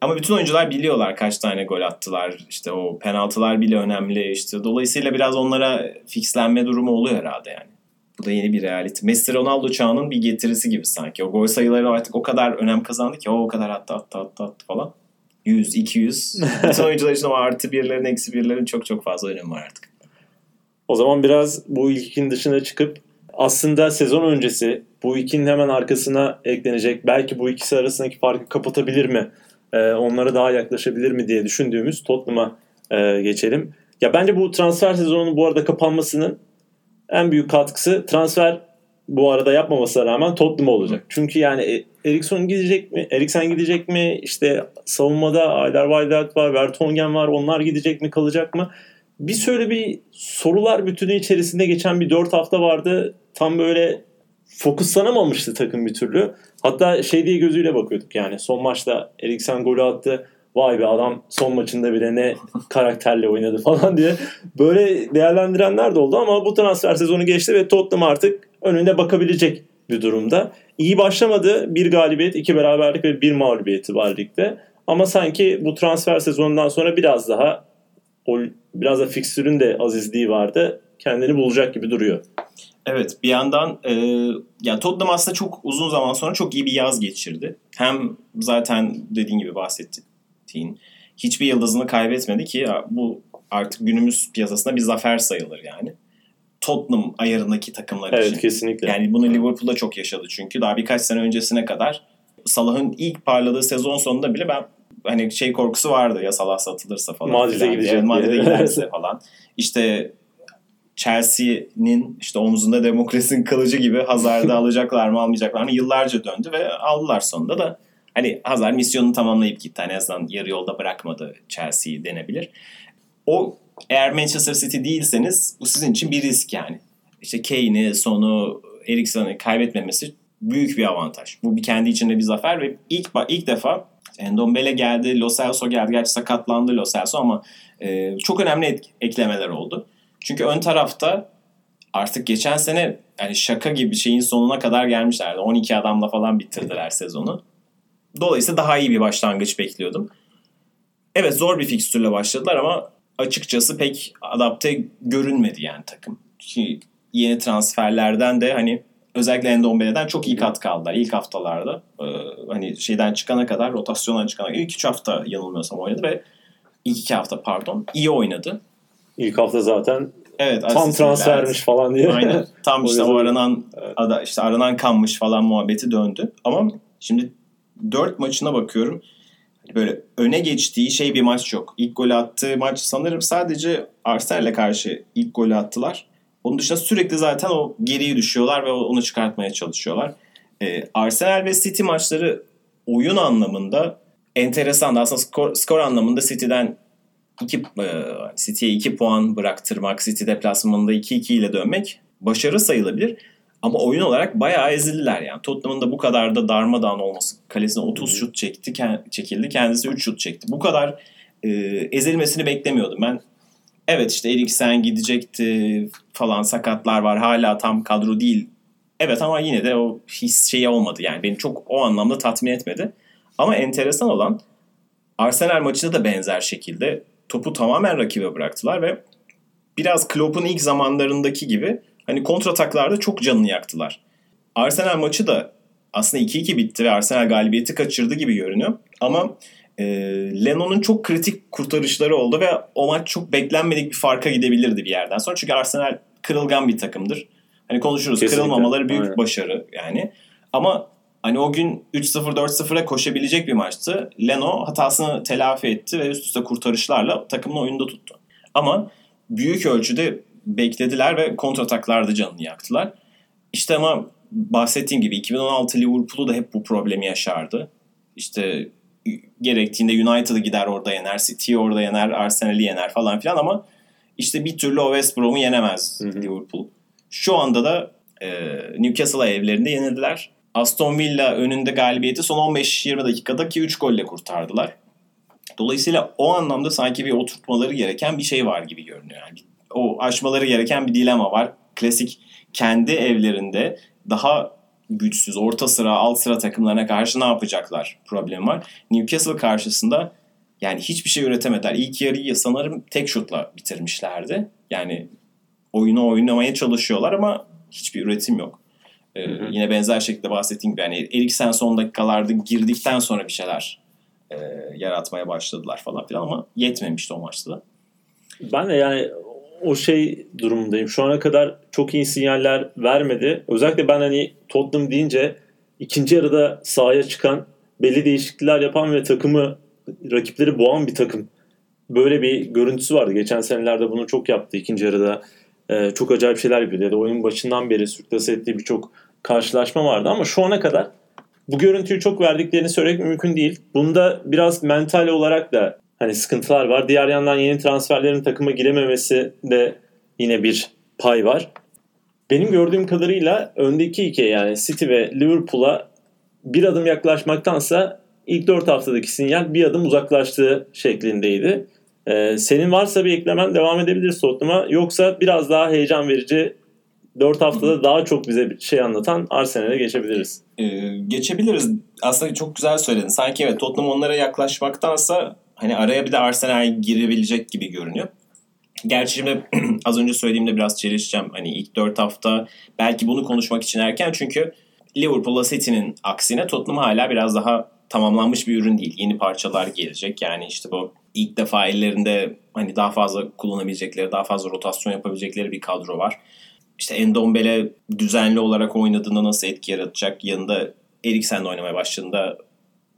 ama bütün oyuncular biliyorlar kaç tane gol attılar. İşte o penaltılar bile önemli. İşte dolayısıyla biraz onlara fixlenme durumu oluyor herhalde yani. Bu da yeni bir realite. Messi Ronaldo çağının bir getirisi gibi sanki. O gol sayıları artık o kadar önem kazandı ki o o kadar attı attı attı attı falan. 100, 200. [laughs] Bütün oyuncular için o artı birlerin, eksi birlerin çok çok fazla önemi var artık. O zaman biraz bu ilkin dışına çıkıp aslında sezon öncesi bu ikinin hemen arkasına eklenecek belki bu ikisi arasındaki farkı kapatabilir mi? Ee, onlara daha yaklaşabilir mi diye düşündüğümüz Tottenham'a e, geçelim. Ya bence bu transfer sezonunun bu arada kapanmasının en büyük katkısı transfer bu arada yapmamasına rağmen Tottenham olacak. Çünkü yani e, Eriksson gidecek mi? Eriksen gidecek mi? İşte savunmada Alderweireld var, Vertonghen var. Onlar gidecek mi, kalacak mı? Bir şöyle bir sorular bütünü içerisinde geçen bir 4 hafta vardı. Tam böyle fokuslanamamıştı takım bir türlü. Hatta şey diye gözüyle bakıyorduk yani. Son maçta Eriksen golü attı. Vay be adam son maçında bile ne karakterle oynadı [laughs] falan diye. Böyle değerlendirenler de oldu ama bu transfer sezonu geçti ve Tottenham artık önünde bakabilecek bir durumda. İyi başlamadı. Bir galibiyet, iki beraberlik ve bir mağlubiyeti var ligde. Ama sanki bu transfer sezonundan sonra biraz daha o biraz da fikstürün de azizliği vardı. Kendini bulacak gibi duruyor. Evet bir yandan e, ya Tottenham aslında çok uzun zaman sonra çok iyi bir yaz geçirdi. Hem zaten dediğin gibi bahsettiğin hiçbir yıldızını kaybetmedi ki bu artık günümüz piyasasında bir zafer sayılır yani. Tottenham ayarındaki takımlar evet, için. Evet kesinlikle. Yani bunu Liverpool'da çok yaşadı çünkü daha birkaç sene öncesine kadar Salah'ın ilk parladığı sezon sonunda bile ben hani şey korkusu vardı ya Salah satılırsa falan. Madrid'e gidecek. Madrid'e giderse [laughs] falan. İşte Chelsea'nin işte omzunda demokrasinin kılıcı gibi Hazard'ı [laughs] alacaklar mı almayacaklar mı yıllarca döndü ve aldılar sonunda da hani Hazard misyonunu tamamlayıp gitti. Hani en azından yarı yolda bırakmadı Chelsea'yi denebilir. O eğer Manchester City değilseniz bu sizin için bir risk yani. İşte Kane'i, Son'u, Eriksen'i kaybetmemesi büyük bir avantaj. Bu bir kendi içinde bir zafer ve ilk ilk defa Endombele geldi, Lo Celso geldi. Gerçi sakatlandı Lo Celso ama e, çok önemli et, eklemeler oldu. Çünkü ön tarafta artık geçen sene yani şaka gibi şeyin sonuna kadar gelmişlerdi. 12 adamla falan bitirdiler sezonu. Dolayısıyla daha iyi bir başlangıç bekliyordum. Evet zor bir fikstürle başladılar ama açıkçası pek adapte görünmedi yani takım. Ki yeni transferlerden de hani özellikle Endombele'den çok iyi kat kaldılar ilk haftalarda. Ee, hani şeyden çıkana kadar, rotasyondan çıkana kadar ilk 3 hafta yanılmıyorsam oynadı ve ilk 2 hafta pardon iyi oynadı. İlk hafta zaten evet, tam transfermiş falan diye. Aynen. Tam [laughs] işte o aranan evet. ada, işte aranan kanmış falan muhabbeti döndü. Ama şimdi 4 maçına bakıyorum. Böyle öne geçtiği şey bir maç yok. İlk gol attığı maç sanırım sadece Arsenal'le karşı ilk golü attılar. Onun dışında sürekli zaten o geriye düşüyorlar ve onu çıkartmaya çalışıyorlar. Ee, Arsenal ve City maçları oyun anlamında enteresan. Aslında skor, skor anlamında City'den iki, e, City'ye 2 puan bıraktırmak, City deplasmanında 2-2 ile dönmek başarı sayılabilir. Ama oyun olarak bayağı ezildiler yani. Tottenham'ın da bu kadar da darmadağın olması. Kalesine 30 şut çekti, çekildi. Kendisi 3 şut çekti. Bu kadar e, ezilmesini beklemiyordum. Ben evet işte Eriksen gidecekti falan sakatlar var. Hala tam kadro değil. Evet ama yine de o his şeyi olmadı yani. Beni çok o anlamda tatmin etmedi. Ama enteresan olan Arsenal maçında da benzer şekilde topu tamamen rakibe bıraktılar ve biraz Klopp'un ilk zamanlarındaki gibi hani kontrataklarda çok canını yaktılar. Arsenal maçı da aslında 2-2 bitti ve Arsenal galibiyeti kaçırdı gibi görünüyor. Ama e, Lennon'un çok kritik kurtarışları oldu ve o maç çok beklenmedik bir farka gidebilirdi bir yerden sonra. Çünkü Arsenal kırılgan bir takımdır. Hani konuşuruz Kesinlikle. kırılmamaları büyük Aynen. başarı yani. Ama hani o gün 3-0 4-0'a koşabilecek bir maçtı. Leno hatasını telafi etti ve üst üste kurtarışlarla takımını oyunda tuttu. Ama büyük ölçüde beklediler ve kontrataklarda canını yaktılar. İşte ama bahsettiğim gibi 2016 Liverpool'u da hep bu problemi yaşardı. İşte gerektiğinde United'ı gider orada yener, City'yi orada yener, Arsenal'i yener falan filan ama işte bir türlü o West Brom'u yenemez hı hı. Liverpool. Şu anda da e, Newcastle'a evlerinde yenildiler. Aston Villa önünde galibiyeti son 15-20 dakikadaki 3 golle kurtardılar. Dolayısıyla o anlamda sanki bir oturtmaları gereken bir şey var gibi görünüyor. Yani o aşmaları gereken bir dilema var. Klasik kendi evlerinde daha güçsüz, orta sıra, alt sıra takımlarına karşı ne yapacaklar problem var. Newcastle karşısında yani hiçbir şey üretemediler. İlk yarıyı sanırım tek şutla bitirmişlerdi. Yani oyunu oynamaya çalışıyorlar ama hiçbir üretim yok. Ee, hı hı. Yine benzer şekilde bahsettiğim gibi yani Eriksen son dakikalarda girdikten sonra bir şeyler e, yaratmaya başladılar falan filan ama yetmemişti o maçta da. Ben de yani o şey durumundayım. Şu ana kadar çok iyi sinyaller vermedi. Özellikle ben hani Tottenham deyince ikinci yarıda sahaya çıkan belli değişiklikler yapan ve takımı rakipleri boğan bir takım. Böyle bir görüntüsü vardı. Geçen senelerde bunu çok yaptı. İkinci yarıda e, çok acayip şeyler yapıyordu. Ya da oyunun başından beri sürklase ettiği birçok karşılaşma vardı. Ama şu ana kadar bu görüntüyü çok verdiklerini söylemek mümkün değil. Bunda biraz mental olarak da hani sıkıntılar var. Diğer yandan yeni transferlerin takıma girememesi de yine bir pay var. Benim gördüğüm kadarıyla öndeki iki yani City ve Liverpool'a bir adım yaklaşmaktansa ilk dört haftadaki sinyal bir adım uzaklaştığı şeklindeydi. Ee, senin varsa bir eklemen devam edebiliriz Tottenham'a. Yoksa biraz daha heyecan verici 4 haftada daha çok bize bir şey anlatan Arsenal'e geçebiliriz. Ee, geçebiliriz. Aslında çok güzel söyledin. Sanki evet Tottenham onlara yaklaşmaktansa hani araya bir de Arsenal girebilecek gibi görünüyor. Gerçi şimdi [clears throat] az önce söylediğimde biraz çelişeceğim. Hani ilk 4 hafta belki bunu konuşmak için erken çünkü Liverpool'la City'nin aksine Tottenham hala biraz daha tamamlanmış bir ürün değil. Yeni parçalar gelecek. Yani işte bu ilk defa ellerinde hani daha fazla kullanabilecekleri, daha fazla rotasyon yapabilecekleri bir kadro var. İşte Endombele düzenli olarak oynadığında nasıl etki yaratacak? Yanında Eriksen'le oynamaya başladığında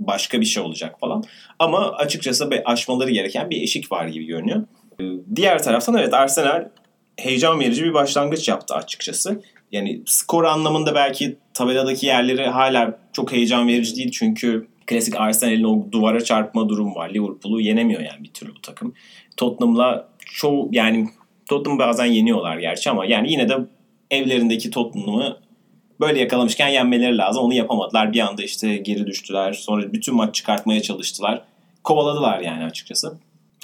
başka bir şey olacak falan. Ama açıkçası aşmaları gereken bir eşik var gibi görünüyor. Ee, diğer taraftan evet Arsenal heyecan verici bir başlangıç yaptı açıkçası. Yani skor anlamında belki tabeladaki yerleri hala çok heyecan verici değil çünkü klasik Arsenal'in o duvara çarpma durumu var. Liverpool'u yenemiyor yani bir türlü bu takım. Tottenham'la çoğu yani Tottenham bazen yeniyorlar gerçi ama yani yine de evlerindeki Tottenham'ı böyle yakalamışken yenmeleri lazım. Onu yapamadılar. Bir anda işte geri düştüler. Sonra bütün maç çıkartmaya çalıştılar. Kovaladılar yani açıkçası.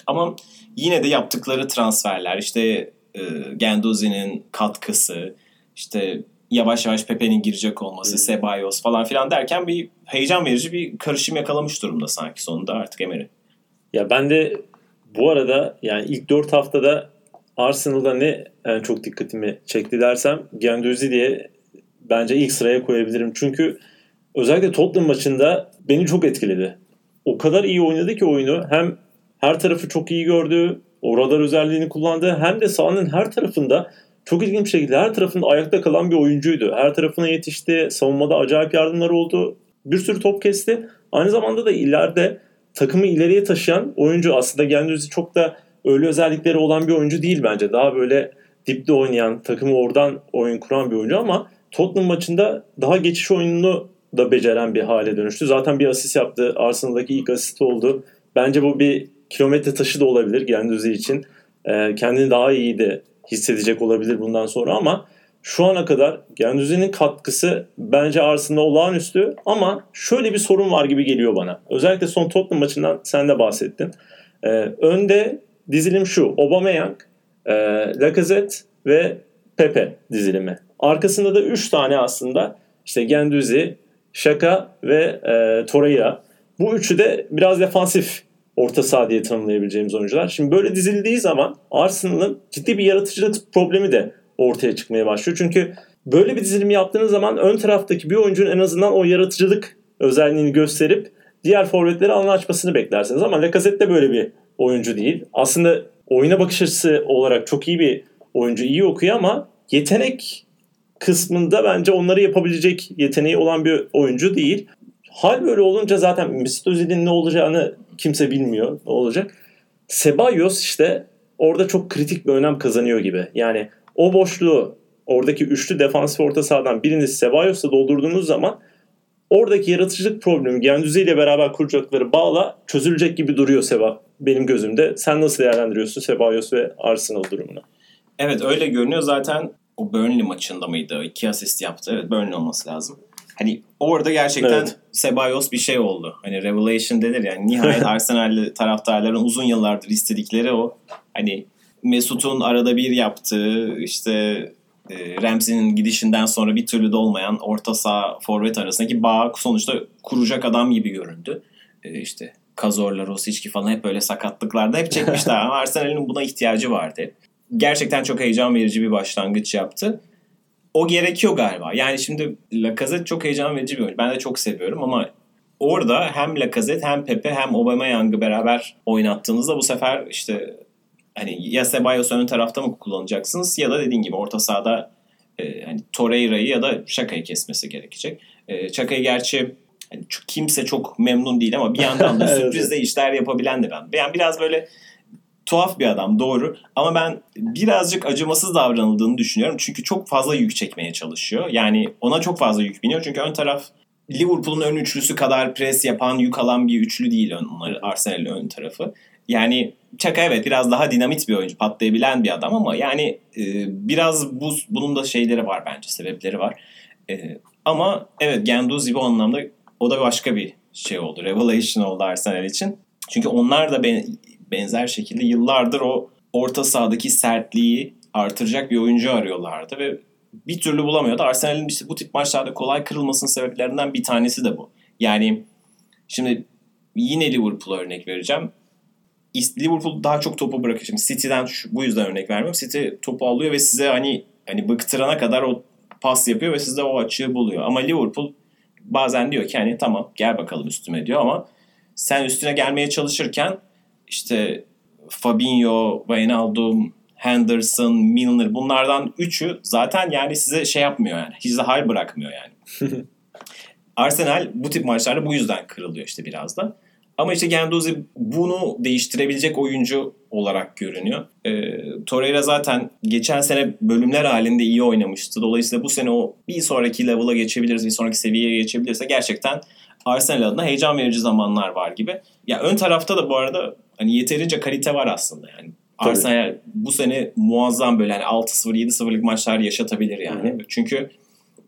Ama yine de yaptıkları transferler işte e, Gendozi'nin katkısı işte yavaş yavaş Pepe'nin girecek olması, hmm. Sebayos falan filan derken bir heyecan verici bir karışım yakalamış durumda sanki sonunda artık Emery. Ya ben de bu arada yani ilk 4 haftada Arsenal'da ne en çok dikkatimi çekti dersem Gendozi diye bence ilk sıraya koyabilirim. Çünkü özellikle Tottenham maçında beni çok etkiledi. O kadar iyi oynadı ki oyunu hem her tarafı çok iyi gördü, o radar özelliğini kullandı hem de sahanın her tarafında çok ilginç bir şekilde her tarafında ayakta kalan bir oyuncuydu. Her tarafına yetişti, savunmada acayip yardımlar oldu. Bir sürü top kesti. Aynı zamanda da ileride takımı ileriye taşıyan oyuncu aslında Gendüz'i çok da öyle özellikleri olan bir oyuncu değil bence. Daha böyle dipte oynayan, takımı oradan oyun kuran bir oyuncu ama Tottenham maçında daha geçiş oyununu da beceren bir hale dönüştü. Zaten bir asist yaptı. Arsenal'daki ilk asist oldu. Bence bu bir kilometre taşı da olabilir Gendüzi için. Ee, kendini daha iyi de hissedecek olabilir bundan sonra ama şu ana kadar Gendüzi'nin katkısı bence Arsenal'a olağanüstü ama şöyle bir sorun var gibi geliyor bana. Özellikle son Tottenham maçından sen de bahsettin. Ee, önde dizilim şu. Aubameyang, e, Lacazette ve Pepe dizilimi. Arkasında da 3 tane aslında işte Gendüzi, Şaka ve e, Torreira. Bu üçü de biraz defansif orta saha diye tanımlayabileceğimiz oyuncular. Şimdi böyle dizildiği zaman Arsenal'ın ciddi bir yaratıcılık problemi de ortaya çıkmaya başlıyor. Çünkü böyle bir dizilim yaptığınız zaman ön taraftaki bir oyuncunun en azından o yaratıcılık özelliğini gösterip diğer forvetlere alan açmasını beklersiniz. Ama Lacazette de böyle bir oyuncu değil. Aslında oyuna bakış açısı olarak çok iyi bir oyuncu, iyi okuyor ama yetenek kısmında bence onları yapabilecek yeteneği olan bir oyuncu değil. Hal böyle olunca zaten Mesut Özil'in ne olacağını kimse bilmiyor ne olacak. Sebayos işte orada çok kritik bir önem kazanıyor gibi. Yani o boşluğu oradaki üçlü defansif orta sahadan birini Sebayos'la doldurduğunuz zaman oradaki yaratıcılık problemi Gendüzi ile beraber kuracakları bağla çözülecek gibi duruyor Seba benim gözümde. Sen nasıl değerlendiriyorsun Sebayos ve Arsenal durumunu? Evet öyle görünüyor zaten o Burnley maçında mıydı? İki asist yaptı. Evet Burnley olması lazım. Hani orada gerçekten evet. Sebayos bir şey oldu. Hani revelation denir yani. Nihayet [laughs] Arsenal'li taraftarların uzun yıllardır istedikleri o. Hani Mesut'un arada bir yaptığı işte e, Ramsey'nin gidişinden sonra bir türlü de olmayan orta saha forvet arasındaki bağ sonuçta kuracak adam gibi göründü. E, işte Kazorla, Rosicki falan hep böyle sakatlıklarda hep çekmişler [laughs] ama Arsenal'in buna ihtiyacı vardı. Gerçekten çok heyecan verici bir başlangıç yaptı. O gerekiyor galiba. Yani şimdi Lacazette çok heyecan verici bir oyuncu. Ben de çok seviyorum ama orada hem Lacazette hem Pepe hem Aubameyang'ı beraber oynattığınızda bu sefer işte hani ya Ceballos ön tarafta mı kullanacaksınız ya da dediğin gibi orta sahada e, hani Torreira'yı ya da Şaka'yı kesmesi gerekecek. E, Şaka'yı gerçi yani kimse çok memnun değil ama bir yandan da [laughs] sürprizle işler yapabilen de ben. Yani biraz böyle tuhaf bir adam doğru ama ben birazcık acımasız davranıldığını düşünüyorum. Çünkü çok fazla yük çekmeye çalışıyor. Yani ona çok fazla yük biniyor. Çünkü ön taraf Liverpool'un ön üçlüsü kadar pres yapan, yük alan bir üçlü değil onları Arsenal'in ön tarafı. Yani Çaka evet biraz daha dinamit bir oyuncu, patlayabilen bir adam ama yani e, biraz bu bunun da şeyleri var bence, sebepleri var. E, ama evet Genduzi bu anlamda o da başka bir şey oldu. Revelation oldu Arsenal için. Çünkü onlar da ben, benzer şekilde yıllardır o orta sahadaki sertliği artıracak bir oyuncu arıyorlardı ve bir türlü bulamıyordu. Arsenal'in işte bu tip maçlarda kolay kırılmasının sebeplerinden bir tanesi de bu. Yani şimdi yine Liverpool'a örnek vereceğim. Liverpool daha çok topu bırakıyor. Şimdi City'den şu, bu yüzden örnek vermiyorum. City topu alıyor ve size hani hani bıktırana kadar o pas yapıyor ve sizde o açığı buluyor. Ama Liverpool bazen diyor ki hani tamam gel bakalım üstüme diyor ama sen üstüne gelmeye çalışırken işte Fabinho, Wijnaldum, Henderson, Milner bunlardan üçü zaten yani size şey yapmıyor yani. Hiç de hal bırakmıyor yani. [laughs] Arsenal bu tip maçlarda bu yüzden kırılıyor işte biraz da. Ama işte Gendozi bunu değiştirebilecek oyuncu olarak görünüyor. E, Torreira zaten geçen sene bölümler halinde iyi oynamıştı. Dolayısıyla bu sene o bir sonraki level'a geçebiliriz, bir sonraki seviyeye geçebilirse gerçekten Arsenal adına heyecan verici zamanlar var gibi. Ya ön tarafta da bu arada hani yeterince kalite var aslında yani. Arsenal bu sene muazzam böyle hani 6-0 7-0'lık maçlar yaşatabilir yani. Hı. Çünkü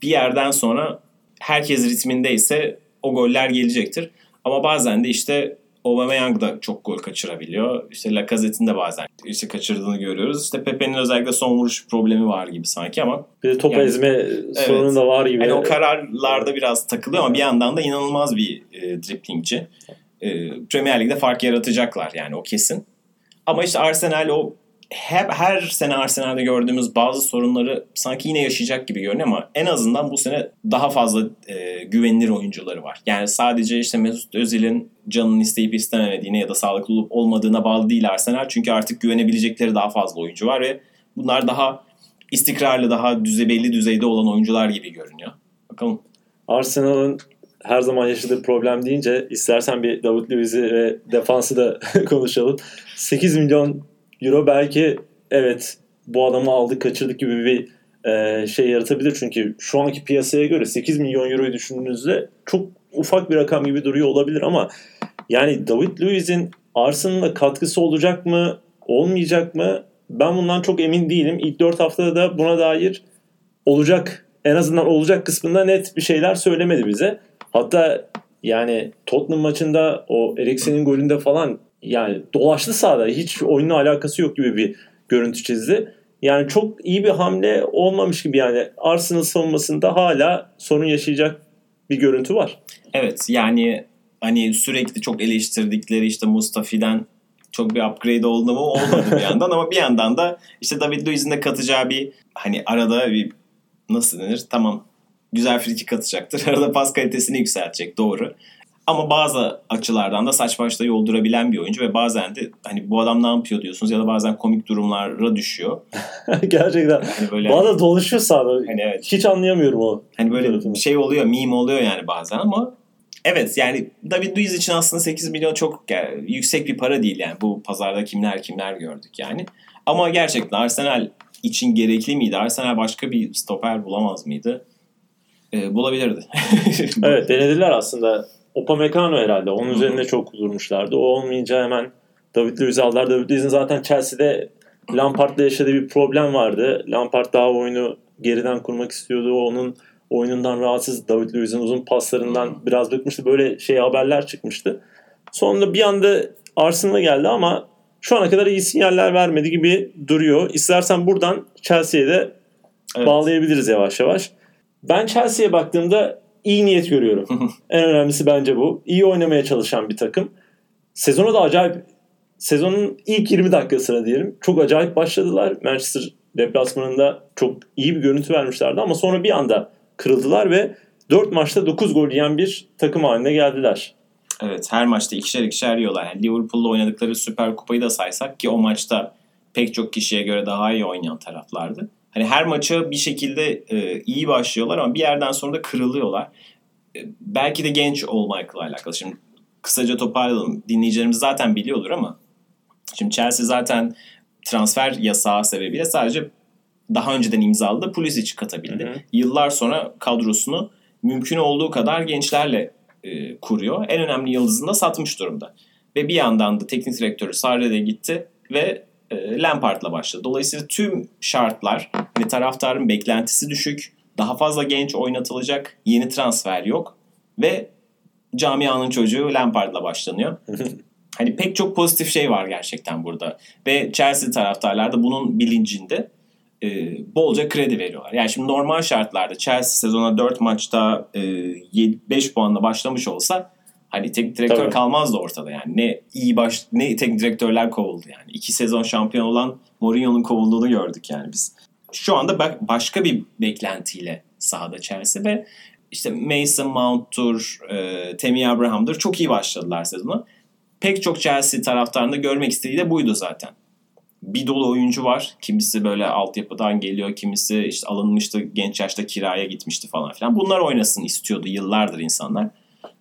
bir yerden sonra herkes ritmindeyse o goller gelecektir. Ama bazen de işte Aubameyang da çok gol kaçırabiliyor. İşte Lacazette'in de bazen işte kaçırdığını görüyoruz. İşte Pepe'nin özellikle son vuruş problemi var gibi sanki ama. Bir de top yani, ezme evet, sorunu da var gibi. Yani o kararlarda biraz takılıyor ama bir yandan da inanılmaz bir e, driplingci. E, Premier Lig'de fark yaratacaklar yani o kesin. Ama işte Arsenal o hep her sene Arsenal'de gördüğümüz bazı sorunları sanki yine yaşayacak gibi görünüyor ama en azından bu sene daha fazla e, güvenilir oyuncuları var. Yani sadece işte Mesut Özil'in canını isteyip istememediğine ya da sağlıklı olup olmadığına bağlı değil Arsenal. Çünkü artık güvenebilecekleri daha fazla oyuncu var ve bunlar daha istikrarlı, daha düze, belli düzeyde olan oyuncular gibi görünüyor. Bakalım. Arsenal'ın her zaman yaşadığı problem deyince istersen bir David Luiz'i ve defansı da [laughs] konuşalım. 8 milyon Euro belki evet bu adamı aldık kaçırdık gibi bir e, şey yaratabilir. Çünkü şu anki piyasaya göre 8 milyon Euro'yu düşündüğünüzde çok ufak bir rakam gibi duruyor olabilir ama yani David Luiz'in Arsenal'a katkısı olacak mı olmayacak mı ben bundan çok emin değilim. İlk 4 haftada da buna dair olacak en azından olacak kısmında net bir şeyler söylemedi bize. Hatta yani Tottenham maçında o Eriksen'in golünde falan yani dolaştı sahada hiç oyunla alakası yok gibi bir görüntü çizdi. Yani çok iyi bir hamle olmamış gibi yani Arsenal savunmasında hala sorun yaşayacak bir görüntü var. Evet yani hani sürekli çok eleştirdikleri işte Mustafi'den çok bir upgrade oldu mu olmadı bir yandan ama bir yandan da işte David Luiz'in de katacağı bir hani arada bir nasıl denir tamam güzel friki katacaktır. [laughs] Arada pas kalitesini yükseltecek doğru. Ama bazı açılardan da saç başta yoldurabilen bir oyuncu ve bazen de hani bu adam ne yapıyor diyorsunuz ya da bazen komik durumlara düşüyor. [laughs] Gerçekten. Hani böyle Bana dolaşıyor sahada. hani evet Hiç anlayamıyorum o. Hani böyle tarafını. şey oluyor, meme oluyor yani bazen ama evet yani David Luiz için aslında 8 milyon çok yani yüksek bir para değil yani. Bu pazarda kimler kimler gördük yani. Ama gerçekten Arsenal için gerekli miydi? Arsenal başka bir stoper bulamaz mıydı? Ee, bulabilirdi. [laughs] Evet denediler aslında. Upamecano herhalde. Onun üzerinde çok durmuşlardı. O olmayınca hemen David Luiz'i aldılar. David Luiz'in zaten Chelsea'de Lampard'la yaşadığı bir problem vardı. Lampard daha oyunu geriden kurmak istiyordu. Onun oyunundan rahatsız. David Luiz'in uzun paslarından biraz bıkmıştı. Böyle şey haberler çıkmıştı. Sonra bir anda Arsenal'a geldi ama şu ana kadar iyi sinyaller vermedi gibi duruyor. İstersen buradan Chelsea'ye de Evet. bağlayabiliriz yavaş yavaş. Ben Chelsea'ye baktığımda iyi niyet görüyorum. en önemlisi bence bu. İyi oynamaya çalışan bir takım. Sezona da acayip sezonun ilk 20 dakikasına diyelim. Çok acayip başladılar. Manchester deplasmanında çok iyi bir görüntü vermişlerdi ama sonra bir anda kırıldılar ve 4 maçta 9 gol yiyen bir takım haline geldiler. Evet her maçta ikişer ikişer yiyorlar. Yani Liverpool'la oynadıkları Süper Kupayı da saysak ki o maçta pek çok kişiye göre daha iyi oynayan taraflardı. Hani her maça bir şekilde e, iyi başlıyorlar ama bir yerden sonra da kırılıyorlar. E, belki de genç olmakla alakalı. Şimdi kısaca toparlayalım. Dinleyicilerimiz zaten biliyordur ama şimdi Chelsea zaten transfer yasağı sebebiyle sadece daha önceden imzaladı Pulisic katabildi. Hı hı. Yıllar sonra kadrosunu mümkün olduğu kadar gençlerle e, kuruyor. En önemli yıldızını da satmış durumda. Ve bir yandan da teknik direktörü Sarri de gitti ve e, Lampard'la başladı. Dolayısıyla tüm şartlar hani taraftarın beklentisi düşük, daha fazla genç oynatılacak, yeni transfer yok ve camianın çocuğu Lampard'la başlanıyor. [laughs] hani pek çok pozitif şey var gerçekten burada. Ve Chelsea taraftarlar da bunun bilincinde e, bolca kredi veriyorlar. Yani şimdi normal şartlarda Chelsea sezona 4 maçta e, 5 puanla başlamış olsa hani teknik direktör Tabii. kalmazdı ortada yani. Ne iyi baş ne teknik direktörler kovuldu yani. İki sezon şampiyon olan Mourinho'nun kovulduğunu gördük yani biz. Şu anda bak başka bir beklentiyle sahada Chelsea ve işte Mason Mount'tur, e, Temi Abraham'dır çok iyi başladılar sezona. Pek çok Chelsea taraftarında görmek istediği de buydu zaten bir dolu oyuncu var. Kimisi böyle altyapıdan geliyor, kimisi işte alınmıştı, genç yaşta kiraya gitmişti falan filan. Bunlar oynasın istiyordu yıllardır insanlar.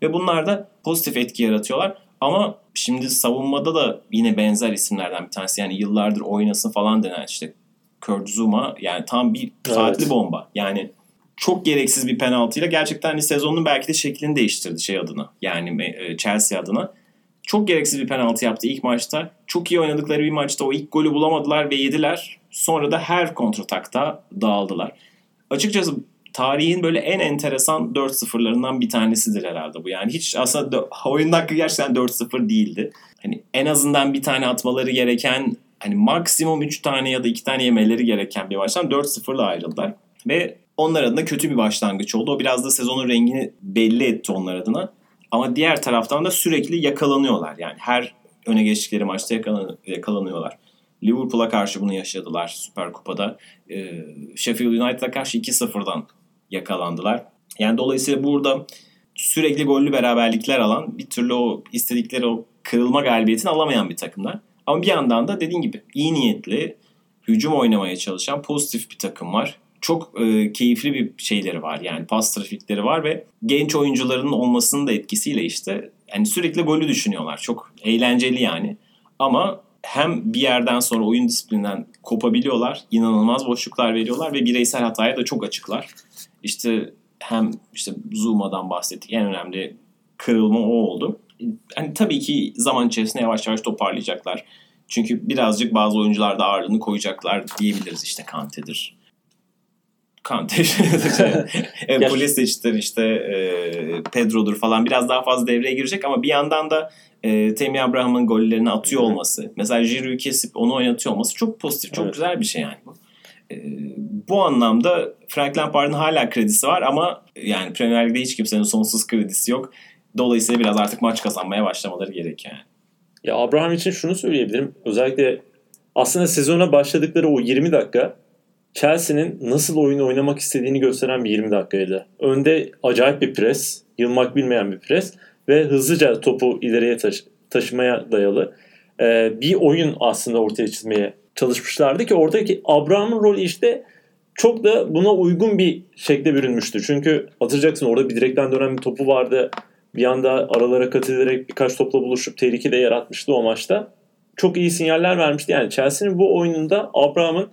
Ve bunlar da pozitif etki yaratıyorlar. Ama şimdi savunmada da yine benzer isimlerden bir tanesi. Yani yıllardır oynasın falan denen işte Kurt Zuma yani tam bir saatli Evet. bomba. Yani çok gereksiz bir penaltıyla gerçekten hani sezonun belki de şeklini değiştirdi şey adına. Yani e, Chelsea adına çok gereksiz bir penaltı yaptı ilk maçta. Çok iyi oynadıkları bir maçta o ilk golü bulamadılar ve yediler. Sonra da her kontratakta dağıldılar. Açıkçası tarihin böyle en enteresan 4-0'larından bir tanesidir herhalde bu. Yani hiç aslında oyun hakkı gerçekten 4-0 değildi. Hani en azından bir tane atmaları gereken hani maksimum 3 tane ya da 2 tane yemeleri gereken bir maçtan 4-0'la ayrıldılar. Ve onlar adına kötü bir başlangıç oldu. O biraz da sezonun rengini belli etti onlar adına. Ama diğer taraftan da sürekli yakalanıyorlar. Yani her öne geçtikleri maçta yakalan- yakalanıyorlar. Liverpool'a karşı bunu yaşadılar Süper Kupa'da. Ee, Sheffield United'a karşı 2-0'dan yakalandılar. Yani dolayısıyla burada sürekli gollü beraberlikler alan bir türlü o istedikleri o kırılma galibiyetini alamayan bir takımlar. Ama bir yandan da dediğin gibi iyi niyetli, hücum oynamaya çalışan pozitif bir takım var. Çok e, keyifli bir şeyleri var yani pas trafikleri var ve genç oyuncuların olmasının da etkisiyle işte yani sürekli golü düşünüyorlar. Çok eğlenceli yani. Ama hem bir yerden sonra oyun disiplinden kopabiliyorlar, inanılmaz boşluklar veriyorlar ve bireysel hataya da çok açıklar. İşte hem işte Zuma'dan bahsettik. En önemli kırılma o oldu. Hani tabii ki zaman içerisinde yavaş yavaş toparlayacaklar. Çünkü birazcık bazı oyuncularda ağırlığını koyacaklar diyebiliriz işte Kante'dir. Kante, [laughs] şey, Pulisic'tir işte e, Pedro'dur falan biraz daha fazla devreye girecek ama bir yandan da e, Temi Abraham'ın gollerini atıyor olması, mesela Giroud'u kesip onu oynatıyor olması çok pozitif, çok evet. güzel bir şey yani bu. E, bu anlamda Frank Lampard'ın hala kredisi var ama yani Premier Lig'de hiç kimsenin sonsuz kredisi yok. Dolayısıyla biraz artık maç kazanmaya başlamaları gerek yani. Ya Abraham için şunu söyleyebilirim. Özellikle aslında sezona başladıkları o 20 dakika Chelsea'nin nasıl oyun oynamak istediğini gösteren bir 20 dakikaydı. Önde acayip bir pres, yılmak bilmeyen bir pres ve hızlıca topu ileriye taşı- taşımaya dayalı e, bir oyun aslında ortaya çizmeye çalışmışlardı ki oradaki Abraham'ın rolü işte çok da buna uygun bir şekle bürünmüştü. Çünkü hatırlayacaksın orada bir direkten dönen bir topu vardı. Bir anda aralara kat birkaç topla buluşup tehlike de yaratmıştı o maçta. Çok iyi sinyaller vermişti. Yani Chelsea'nin bu oyununda Abraham'ın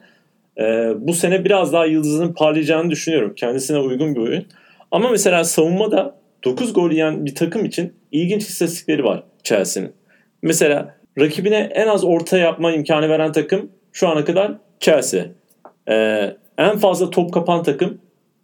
e, bu sene biraz daha yıldızının parlayacağını düşünüyorum. Kendisine uygun bir oyun. Ama mesela savunmada 9 gol yiyen bir takım için ilginç istatistikleri var Chelsea'nin. Mesela rakibine en az orta yapma imkanı veren takım şu ana kadar Chelsea. Ee, en fazla top kapan takım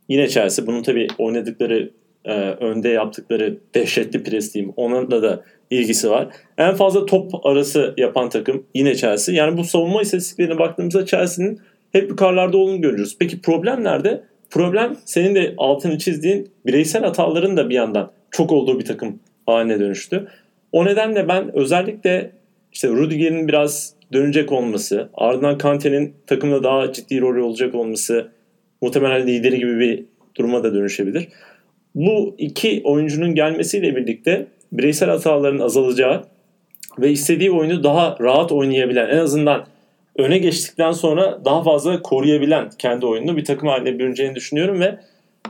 yine Chelsea. Bunun tabii oynadıkları e, önde yaptıkları dehşetli pres diyeyim. Onunla da ilgisi var. En fazla top arası yapan takım yine Chelsea. Yani bu savunma istatistiklerine baktığımızda Chelsea'nin hep yukarılarda olduğunu görüyoruz. Peki problem nerede? Problem senin de altını çizdiğin bireysel hataların da bir yandan çok olduğu bir takım haline dönüştü. O nedenle ben özellikle işte Rudiger'in biraz dönecek olması, ardından Kante'nin takımda daha ciddi rol olacak olması muhtemelen lideri gibi bir duruma da dönüşebilir. Bu iki oyuncunun gelmesiyle birlikte bireysel hataların azalacağı ve istediği oyunu daha rahat oynayabilen, en azından öne geçtikten sonra daha fazla koruyabilen kendi oyununu bir takım haline bürüneceğini düşünüyorum ve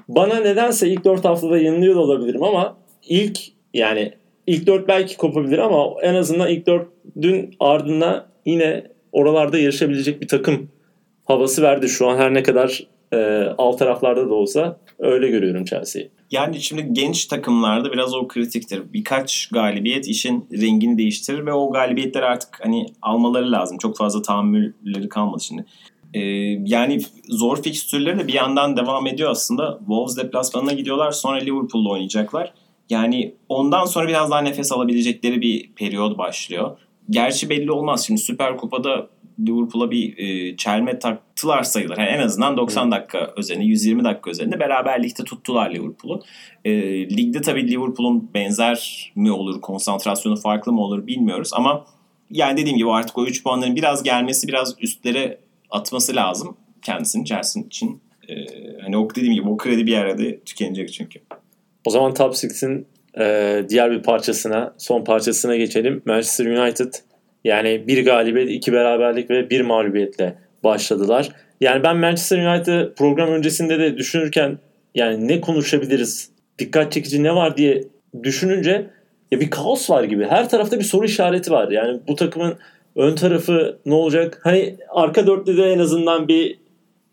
bana nedense ilk 4 haftada yanılıyor da olabilirim ama ilk yani ilk 4 belki kopabilir ama en azından ilk 4'ün ardına yine oralarda yarışabilecek bir takım havası verdi şu an her ne kadar e, alt taraflarda da olsa öyle görüyorum Chelsea'yi. Yani şimdi genç takımlarda biraz o kritiktir. Birkaç galibiyet işin rengini değiştirir ve o galibiyetler artık hani almaları lazım. Çok fazla tahammülleri kalmadı şimdi. Ee, yani zor fikstürleri de bir yandan devam ediyor aslında. Wolves deplasmanına gidiyorlar sonra Liverpool'la oynayacaklar. Yani ondan sonra biraz daha nefes alabilecekleri bir periyod başlıyor. Gerçi belli olmaz. Şimdi Süper Kupa'da Liverpool'a bir e, çelme taktılar sayılır. Yani en azından 90 dakika özelinde, 120 dakika özelinde beraberlikte tuttular Liverpool'u. E, ligde tabii Liverpool'un benzer mi olur, konsantrasyonu farklı mı olur bilmiyoruz ama yani dediğim gibi artık o 3 puanların biraz gelmesi, biraz üstlere atması lazım kendisinin Chelsea için. E, hani o dediğim gibi o kredi bir arada tükenecek çünkü. O zaman Top 6'in e, diğer bir parçasına, son parçasına geçelim. Manchester United yani bir galibiyet, iki beraberlik ve bir mağlubiyetle başladılar. Yani ben Manchester United program öncesinde de düşünürken yani ne konuşabiliriz, dikkat çekici ne var diye düşününce ya bir kaos var gibi. Her tarafta bir soru işareti var. Yani bu takımın ön tarafı ne olacak? Hani arka dörtlüde en azından bir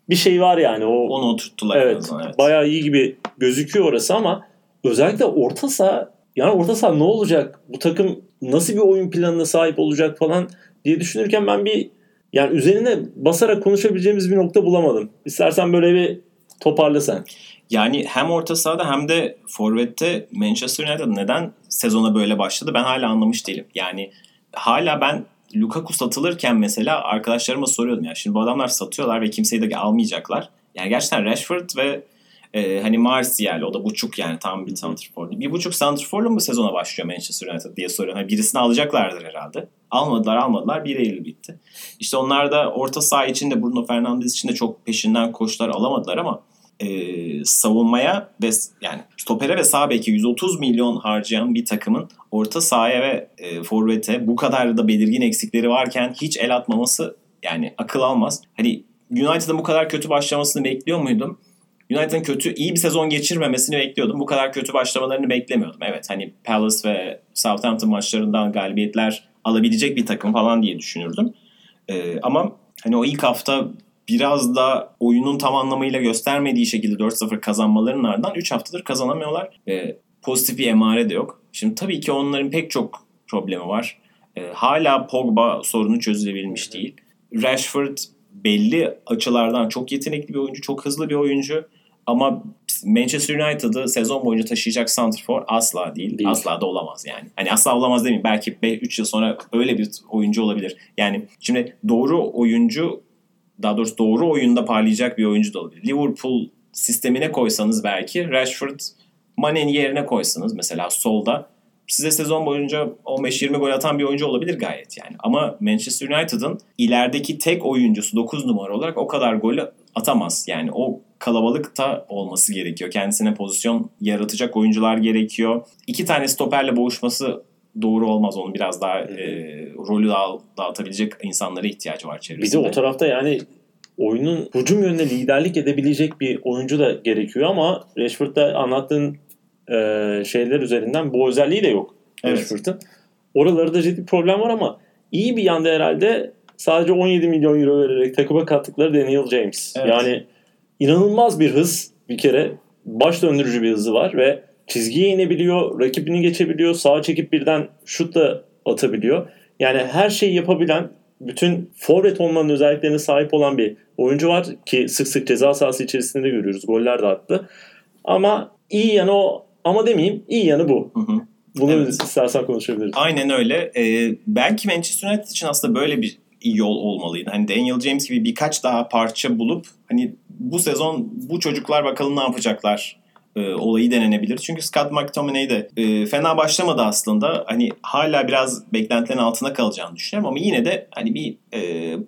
bir şey var yani. O, Onu oturttular. Evet, azından, evet. Bayağı iyi gibi gözüküyor orası ama özellikle orta saha yani orta saha ne olacak? Bu takım nasıl bir oyun planına sahip olacak falan diye düşünürken ben bir yani üzerine basarak konuşabileceğimiz bir nokta bulamadım. İstersen böyle bir toparla sen. Yani hem orta sahada hem de forvette Manchester United neden sezona böyle başladı ben hala anlamış değilim. Yani hala ben Lukaku satılırken mesela arkadaşlarıma soruyordum ya şimdi bu adamlar satıyorlar ve kimseyi de almayacaklar. Yani gerçekten Rashford ve e, hani Martial o da buçuk yani tam bir santrfor. Bir buçuk santrforla mı sezona başlıyor Manchester United diye soruyorum. Hani birisini alacaklardır herhalde. Almadılar almadılar 1 Eylül bitti. İşte onlar da orta saha için de Bruno Fernandes için de çok peşinden koşular alamadılar ama e, savunmaya ve yani stopere ve sağ beki 130 milyon harcayan bir takımın orta sahaya ve e, forvete bu kadar da belirgin eksikleri varken hiç el atmaması yani akıl almaz. Hani United'ın bu kadar kötü başlamasını bekliyor muydum? United'ın kötü iyi bir sezon geçirmemesini bekliyordum. Bu kadar kötü başlamalarını beklemiyordum. Evet hani Palace ve Southampton maçlarından galibiyetler alabilecek bir takım falan diye düşünürdüm. Ee, ama hani o ilk hafta biraz da oyunun tam anlamıyla göstermediği şekilde 4-0 kazanmalarının ardından 3 haftadır kazanamıyorlar. Ee, pozitif bir emare de yok. Şimdi tabii ki onların pek çok problemi var. Ee, hala Pogba sorunu çözülebilmiş değil. Rashford belli açılardan çok yetenekli bir oyuncu, çok hızlı bir oyuncu. Ama Manchester United'ı sezon boyunca taşıyacak santrfor asla değil. Değil. Asla da olamaz yani. Hani asla olamaz demeyeyim. Belki 3 yıl sonra öyle bir oyuncu olabilir. Yani şimdi doğru oyuncu daha doğrusu doğru oyunda parlayacak bir oyuncu da olabilir. Liverpool sistemine koysanız belki Rashford Mane'nin yerine koysanız mesela solda size sezon boyunca 15-20 gol atan bir oyuncu olabilir gayet yani. Ama Manchester United'ın ilerideki tek oyuncusu 9 numara olarak o kadar golü atamaz. Yani o kalabalıkta olması gerekiyor. Kendisine pozisyon yaratacak oyuncular gerekiyor. İki tane stoperle boğuşması doğru olmaz. Onun biraz daha e, rolü dağ, dağıtabilecek insanlara ihtiyacı var çevresinde. de o tarafta yani oyunun hücum yönüne liderlik edebilecek bir oyuncu da gerekiyor ama Rashford'da anlattığın e, şeyler üzerinden bu özelliği de yok Evet. Rashford'un. Oralarda ciddi problem var ama iyi bir yanda herhalde sadece 17 milyon euro vererek takıma kattıkları Daniel James. Evet. Yani inanılmaz bir hız bir kere baş döndürücü bir hızı var ve çizgiye inebiliyor, rakibini geçebiliyor, sağa çekip birden şut da atabiliyor. Yani her şeyi yapabilen, bütün forvet olmanın özelliklerine sahip olan bir oyuncu var ki sık sık ceza sahası içerisinde de görüyoruz. Goller de attı. Ama iyi yanı o ama demeyeyim iyi yanı bu. Hı hı. Bunu Evet. istersen konuşabiliriz. Aynen öyle. Ee, belki Manchester United için aslında böyle bir yol olmalıydı. Hani Daniel James gibi birkaç daha parça bulup hani bu sezon bu çocuklar bakalım ne yapacaklar e, olayı denenebilir. Çünkü Scott McTominay de e, fena başlamadı aslında. Hani hala biraz beklentilerin altına kalacağını düşünüyorum ama yine de hani bir e,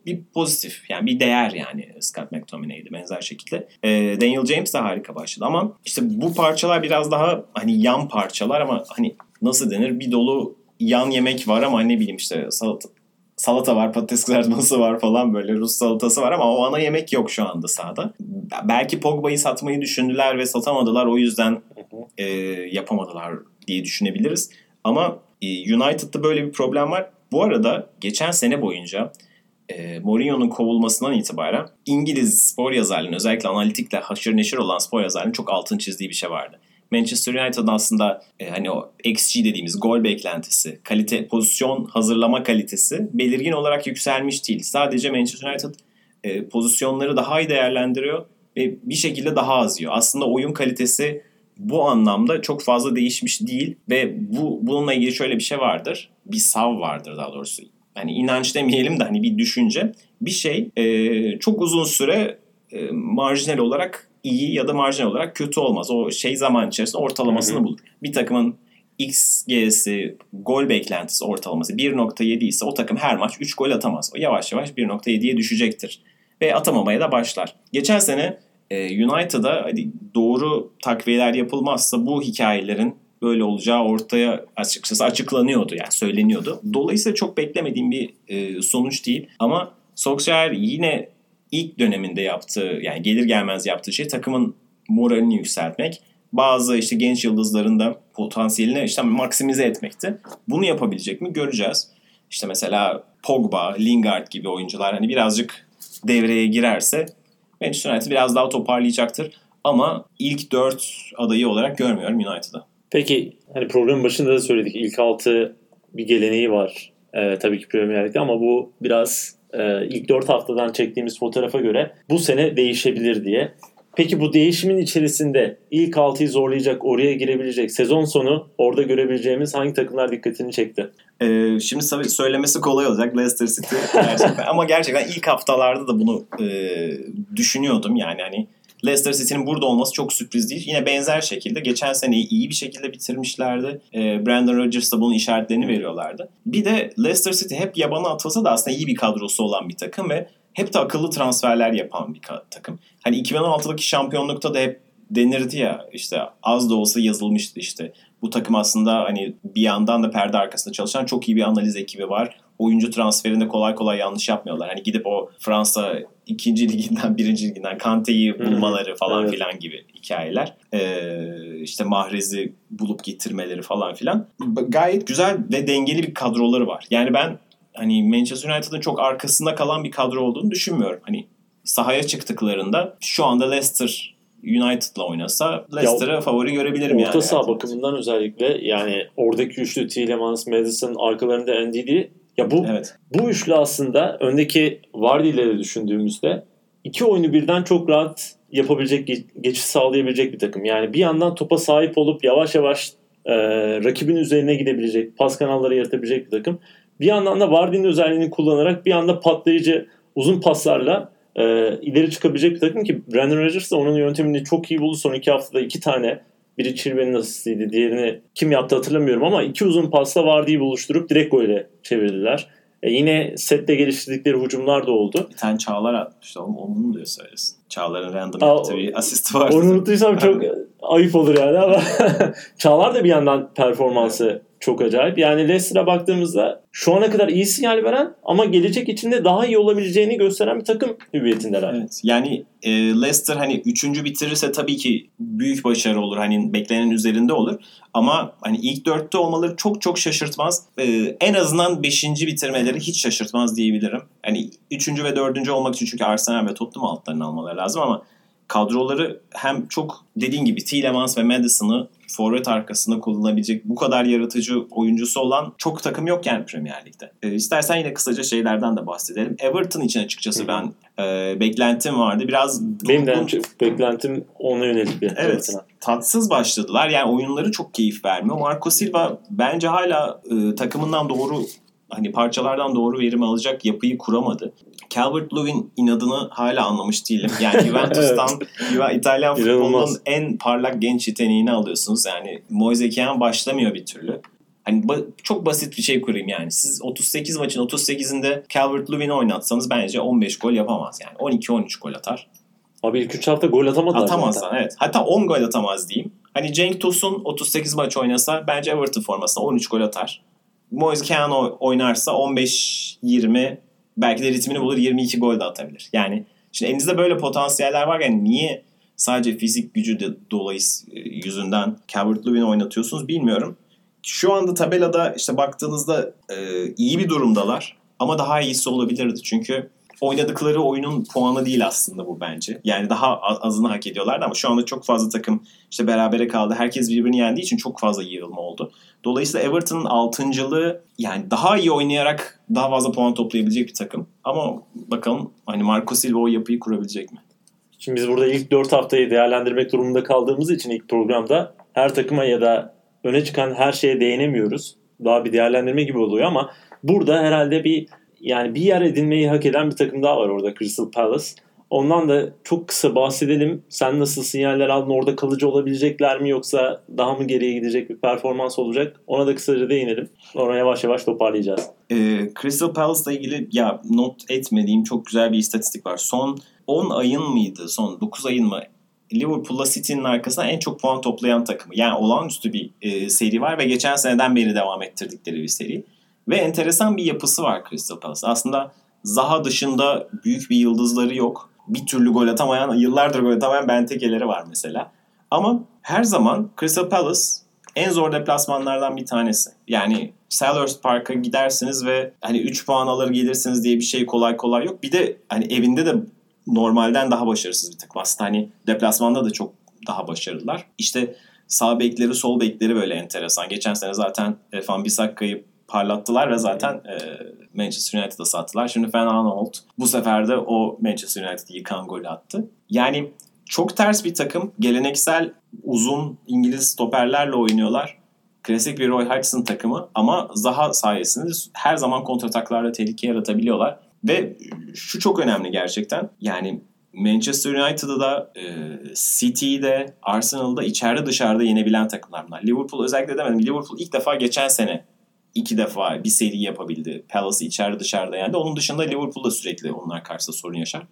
bir pozitif yani bir değer yani Scott McTominay'di benzer şekilde. E, Daniel James de harika başladı ama işte bu parçalar biraz daha hani yan parçalar ama hani nasıl denir bir dolu yan yemek var ama ne bileyim işte salata, salata var, patates kızartması var falan böyle Rus salatası var ama o ana yemek yok şu anda sahada. Belki Pogba'yı satmayı düşündüler ve satamadılar o yüzden e, yapamadılar diye düşünebiliriz. Ama e, United'da böyle bir problem var. Bu arada geçen sene boyunca e, Mourinho'nun kovulmasından itibaren İngiliz spor yazarlarının özellikle analitikle haşır neşir olan spor yazarlarının çok altın çizdiği bir şey vardı. Manchester United'ın aslında e, hani o XG dediğimiz gol beklentisi, kalite, pozisyon hazırlama kalitesi belirgin olarak yükselmiş değil. Sadece Manchester United e, pozisyonları daha iyi değerlendiriyor ve bir şekilde daha az yiyor. Aslında oyun kalitesi bu anlamda çok fazla değişmiş değil ve bu bununla ilgili şöyle bir şey vardır. Bir sav vardır daha doğrusu. Hani inanç demeyelim de hani bir düşünce. Bir şey e, çok uzun süre e, marjinal olarak iyi ya da marjinal olarak kötü olmaz. O şey zaman içerisinde ortalamasını bulur. Bir takımın XG'si gol beklentisi ortalaması 1.7 ise o takım her maç 3 gol atamaz. O yavaş yavaş 1.7'ye düşecektir. Ve atamamaya da başlar. Geçen sene e, United'a hani doğru takviyeler yapılmazsa bu hikayelerin böyle olacağı ortaya açıkçası açıklanıyordu yani söyleniyordu. Dolayısıyla çok beklemediğim bir e, sonuç değil ama Solskjaer yine ilk döneminde yaptığı yani gelir gelmez yaptığı şey takımın moralini yükseltmek. Bazı işte genç yıldızların da potansiyelini işte maksimize etmekti. Bunu yapabilecek mi göreceğiz. İşte mesela Pogba, Lingard gibi oyuncular hani birazcık devreye girerse Manchester United biraz daha toparlayacaktır. Ama ilk dört adayı olarak görmüyorum United'ı. Peki hani programın başında da söyledik ilk altı bir geleneği var. Ee, tabii ki Premier Lig'de ama bu biraz e, ilk 4 haftadan çektiğimiz fotoğrafa göre bu sene değişebilir diye. Peki bu değişimin içerisinde ilk 6'yı zorlayacak, oraya girebilecek sezon sonu orada görebileceğimiz hangi takımlar dikkatini çekti? Ee, şimdi tabii söylemesi kolay olacak Leicester City gerçekten. [laughs] Ama gerçekten ilk haftalarda da bunu e, düşünüyordum yani hani Leicester City'nin burada olması çok sürpriz değil. Yine benzer şekilde geçen seneyi iyi bir şekilde bitirmişlerdi. Ee, Brandon Rodgers da bunun işaretlerini veriyorlardı. Bir de Leicester City hep yabana atılsa da aslında iyi bir kadrosu olan bir takım ve hep de akıllı transferler yapan bir takım. Hani 2016'daki şampiyonlukta da hep denirdi ya işte az da olsa yazılmıştı işte. Bu takım aslında hani bir yandan da perde arkasında çalışan çok iyi bir analiz ekibi var. Oyuncu transferinde kolay kolay yanlış yapmıyorlar. Hani gidip o Fransa ikinci liginden birinci liginden Kante'yi bulmaları falan Evet. filan gibi hikayeler. Ee, işte Mahrez'i bulup getirmeleri falan filan. Gayet güzel ve dengeli bir kadroları var. Yani ben hani Manchester United'ın çok arkasında kalan bir kadro olduğunu düşünmüyorum. Hani sahaya çıktıklarında şu anda Leicester United'la oynasa Leicester'ı favori görebilirim yani. Orta saha bakımından özellikle yani oradaki üçlü Tielemans, Madison arkalarında Ndidi Ya bu Evet. bu üçlü aslında öndeki Vardy ile de düşündüğümüzde iki oyunu birden çok rahat yapabilecek, ge- geçiş sağlayabilecek bir takım. Yani bir yandan topa sahip olup yavaş yavaş e, rakibin üzerine gidebilecek, pas kanalları yaratabilecek bir takım. Bir yandan da Vardy'nin özelliğini kullanarak bir anda patlayıcı uzun paslarla e, ileri çıkabilecek bir takım ki Brandon Rodgers da onun yöntemini çok iyi buldu. Son iki haftada iki tane biri Chilwell'in asistiydi. Diğerini kim yaptı hatırlamıyorum ama iki uzun pasla Vardy'yi buluşturup direkt gole çevirdiler. E yine sette geliştirdikleri hücumlar da oldu. Bir tane Çağlar atmıştı. Onu, onu diyor söylesin. Çağlar'ın random Aa, yaptığı bir asisti vardı. Onu unuttuysam çok [laughs] ayıp olur yani ama [laughs] Çağlar da bir yandan performansı çok acayip. Yani Leicester'a baktığımızda şu ana kadar iyi sinyal veren ama gelecek içinde daha iyi olabileceğini gösteren bir takım hüviyetindeler. Evet. Yani e, Leicester hani üçüncü bitirirse tabii ki büyük başarı olur. Hani beklenen üzerinde olur. Ama hani ilk dörtte olmaları çok çok şaşırtmaz. E, en azından beşinci bitirmeleri hiç şaşırtmaz diyebilirim. Hani üçüncü ve dördüncü olmak için çünkü Arsenal ve Tottenham altlarını almaları lazım ama kadroları hem çok dediğin gibi Tielemans ve Madison'ı forvet arkasında kullanabilecek bu kadar yaratıcı oyuncusu olan çok takım yok yani Premier Lig'de. E, istersen yine kısaca şeylerden de bahsedelim. Everton için açıkçası Hı ben e, beklentim vardı. Biraz Benim de çok beklentim ona yönelik bir Evet. tatsız başladılar. Yani oyunları çok keyif vermiyor. Marco Silva bence hala e, takımından doğru hani parçalardan doğru verim alacak yapıyı kuramadı. Calvert Lewin inadını hala anlamış değilim. Yani [laughs] Juventus'tan Juve- İtalyan futbolunun en parlak genç yeteneğini alıyorsunuz. Yani Moise Kean başlamıyor bir türlü. Hani ba- çok basit bir şey kurayım yani. Siz 38 maçın 38'inde Calvert Lewin'i oynatsanız bence 15 gol yapamaz yani. 12-13 gol atar. Abi ilk 3 hafta gol atamadılar. Zaten. evet. Hatta 10 gol atamaz diyeyim. Hani Cenk Tosun 38 maç oynasa bence Everton formasına 13 gol atar. Moise Kean oynarsa 15-20 belki de ritmini bulur 22 gol de atabilir. Yani şimdi elinizde böyle potansiyeller varken niye sadece fizik gücü de dolayısıyla yüzünden Calvert-Lewin'i oynatıyorsunuz bilmiyorum. Şu anda tabelada işte baktığınızda e, iyi bir durumdalar ama daha iyisi olabilirdi. Çünkü oynadıkları oyunun puanı değil aslında bu bence. Yani daha azını hak ediyorlardı ama şu anda çok fazla takım işte berabere kaldı. Herkes birbirini yendiği için çok fazla yığılma oldu. Dolayısıyla Everton'ın altıncılığı yani daha iyi oynayarak daha fazla puan toplayabilecek bir takım. Ama bakalım hani Marco Silva o yapıyı kurabilecek mi? Şimdi biz burada ilk 4 haftayı değerlendirmek durumunda kaldığımız için ilk programda her takıma ya da öne çıkan her şeye değinemiyoruz. Daha bir değerlendirme gibi oluyor ama burada herhalde bir yani bir yer edinmeyi hak eden bir takım daha var orada Crystal Palace. Ondan da çok kısa bahsedelim. Sen nasıl sinyaller aldın? Orada kalıcı olabilecekler mi yoksa daha mı geriye gidecek bir performans olacak? Ona da kısaca değinelim. Sonra yavaş yavaş toparlayacağız. Ee, Crystal Palace'la ilgili ya not etmediğim çok güzel bir istatistik var. Son 10 ayın mıydı? Son 9 ayın mı? Liverpool'la City'nin arkasına en çok puan toplayan takımı. Yani olağanüstü bir e, seri var ve geçen seneden beri devam ettirdikleri bir seri. Ve enteresan bir yapısı var Crystal Palace. Aslında Zaha dışında büyük bir yıldızları yok. Bir türlü gol atamayan, yıllardır gol atamayan Benteke'leri var mesela. Ama her zaman Crystal Palace en zor deplasmanlardan bir tanesi. Yani Selhurst Park'a gidersiniz ve hani 3 puan alır gelirsiniz diye bir şey kolay kolay yok. Bir de hani evinde de normalden daha başarısız bir takım. Aslında hani deplasmanda da çok daha başarılılar. İşte sağ bekleri, sol bekleri böyle enteresan. Geçen sene zaten Van Bissakka'yı parlattılar ve zaten e, Manchester United'a sattılar. Şimdi Van Aanholt bu sefer de o Manchester United'ı yıkan golü attı. Yani çok ters bir takım. Geleneksel uzun İngiliz stoperlerle oynuyorlar. Klasik bir Roy Hodgson takımı ama Zaha sayesinde her zaman kontrataklarla tehlike yaratabiliyorlar. Ve şu çok önemli gerçekten. Yani Manchester United'ı da e, City'yi de Arsenal'ı da içeride dışarıda yenebilen takımlar bunlar. Liverpool özellikle demedim. Liverpool ilk defa geçen sene iki defa bir seri yapabildi. Palace'ı içeride dışarıda yendi. Onun dışında Liverpool da sürekli onlar karşısında sorun yaşar.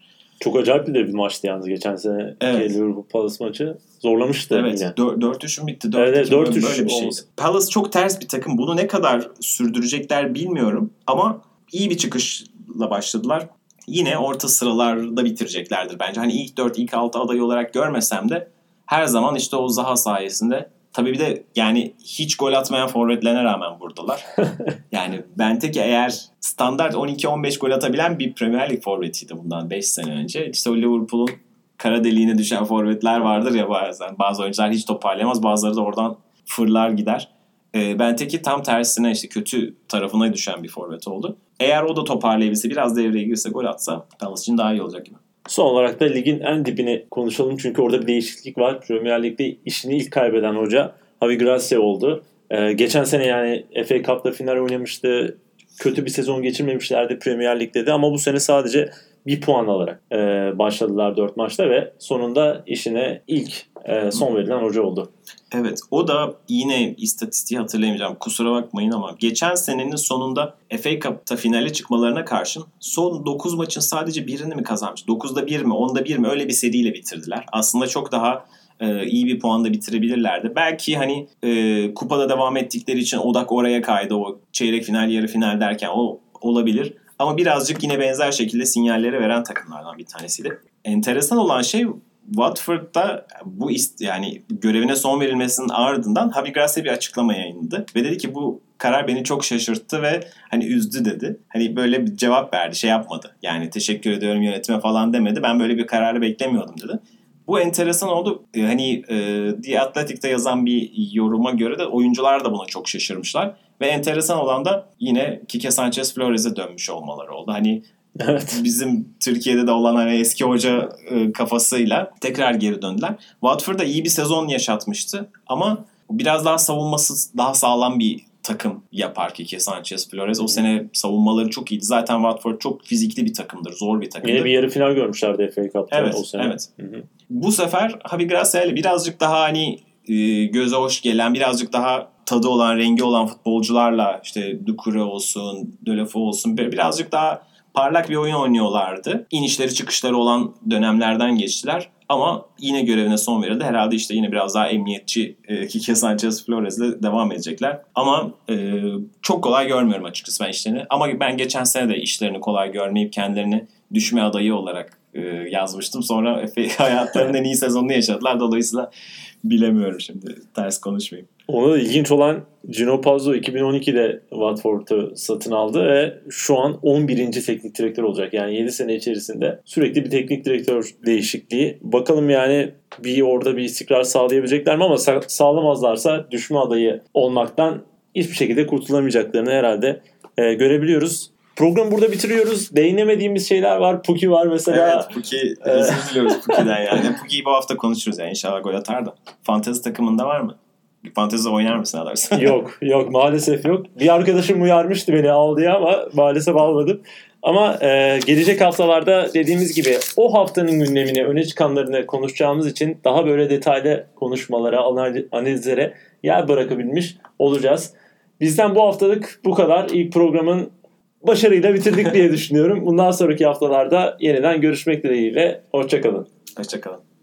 Çok acayip bir de bir maçtı yalnız geçen sene Evet. Liverpool Palace maçı. Zorlamıştı Evet. yine. 4-3'ün bitti. 4 Evet, evet, 4-3 böyle bir olması. Palace çok ters bir takım. Bunu ne kadar sürdürecekler bilmiyorum. Ama iyi bir çıkışla başladılar. Yine orta sıralarda bitireceklerdir bence. Hani ilk 4, ilk 6 aday olarak görmesem de her zaman işte o Zaha sayesinde Tabii bir de yani hiç gol atmayan forvetlerine rağmen buradalar. [laughs] yani Benteke eğer standart 12-15 gol atabilen bir Premier Lig forvetiydi bundan 5 sene önce. İşte o Liverpool'un kara deliğine düşen forvetler vardır ya bazen. Bazı oyuncular hiç toparlayamaz bazıları da oradan fırlar gider. E, Benteke tam tersine işte kötü tarafına düşen bir forvet oldu. Eğer o da toparlayabilse biraz devreye girse gol atsa Palace için daha iyi olacak gibi. Son olarak da ligin en dibini konuşalım çünkü orada bir değişiklik var. Premier Lig'de işini ilk kaybeden hoca Javi Gracia oldu. Ee, geçen sene yani FA Cup'ta final oynamıştı. Kötü bir sezon geçirmemişlerdi Premier Lig'de de ama bu sene sadece bir puan alarak e, başladılar dört maçta ve sonunda işine ilk e, son verilen hoca oldu. Evet o da yine istatistiği hatırlayamayacağım kusura bakmayın ama geçen senenin sonunda FA Cup'ta finale çıkmalarına karşın son 9 maçın sadece birini mi kazanmış? 9'da 1 mi 10'da 1 mi öyle bir seriyle bitirdiler. Aslında çok daha e, iyi bir puanda bitirebilirlerdi. Belki hani e, kupada devam ettikleri için odak oraya kaydı o çeyrek final yarı final derken o olabilir. Ama birazcık yine benzer şekilde sinyalleri veren takımlardan bir tanesiydi. Enteresan olan şey Watford'da bu ist yani görevine son verilmesinin ardından Javi Gracia bir açıklama yayınladı ve dedi ki bu karar beni çok şaşırttı ve hani üzdü dedi. Hani böyle bir cevap verdi, şey yapmadı. Yani teşekkür ediyorum yönetime falan demedi. Ben böyle bir kararı beklemiyordum dedi. Bu enteresan oldu. Ee, hani e, The Athletic'te yazan bir yoruma göre de oyuncular da buna çok şaşırmışlar. Ve enteresan olan da yine Kike Sanchez Flores'e dönmüş olmaları oldu. Hani Evet. bizim Türkiye'de de olan hani eski hoca e, kafasıyla tekrar geri döndüler. Watford'a iyi bir sezon yaşatmıştı ama biraz daha savunması daha sağlam bir takım yapar Kike Sanchez Flores. O sene savunmaları çok iyiydi. Zaten Watford çok fizikli bir takımdır. Zor bir takımdır. Yine bir yarı final görmüşlerdi FA Cup'ta Evet, o sene. evet. Hı hı. Bu sefer Javi Gracia ile birazcık daha hani e, göze hoş gelen, birazcık daha tadı olan, rengi olan futbolcularla işte Dukure olsun, Dölefo olsun birazcık daha parlak bir oyun oynuyorlardı. İnişleri çıkışları olan dönemlerden geçtiler. Ama yine görevine son verildi. Herhalde işte yine biraz daha emniyetçi e, [laughs] Kike Sanchez Flores'le devam edecekler. Ama e, çok kolay görmüyorum açıkçası ben işlerini. Ama ben geçen sene de işlerini kolay görmeyip kendilerini düşme adayı olarak e, yazmıştım. Sonra Efe [laughs] hayatlarının en iyi sezonunu yaşadılar. Dolayısıyla bilemiyorum şimdi. Ters konuşmayayım. Ona da ilginç olan Gino Pazzo 2012'de Watford'u satın aldı ve şu an 11. teknik direktör olacak. Yani 7 sene içerisinde sürekli bir teknik direktör değişikliği. Bakalım yani bir orada bir istikrar sağlayabilecekler mi ama sa- sağlamazlarsa düşme adayı olmaktan hiçbir şekilde kurtulamayacaklarını herhalde e, görebiliyoruz. Programı burada bitiriyoruz. Değinemediğimiz şeyler var. Puki var mesela. Evet Puki özür diliyoruz Puki'den [laughs] yani. Puki'yi bu hafta konuşuruz yani inşallah gol atar da. Fantezi takımında var mı? Fantezi oynar mısın Adarsın? yok [laughs] yok maalesef yok. Bir arkadaşım uyarmıştı beni al diye ama maalesef almadım. Ama e, gelecek haftalarda dediğimiz gibi o haftanın gündemini öne çıkanlarını konuşacağımız için daha böyle detaylı konuşmalara, anal- analizlere yer bırakabilmiş olacağız. Bizden bu haftalık bu kadar. İlk programın başarıyla bitirdik diye [laughs] düşünüyorum. Bundan sonraki haftalarda yeniden görüşmek dileğiyle. Hoşçakalın. Hoşçakalın.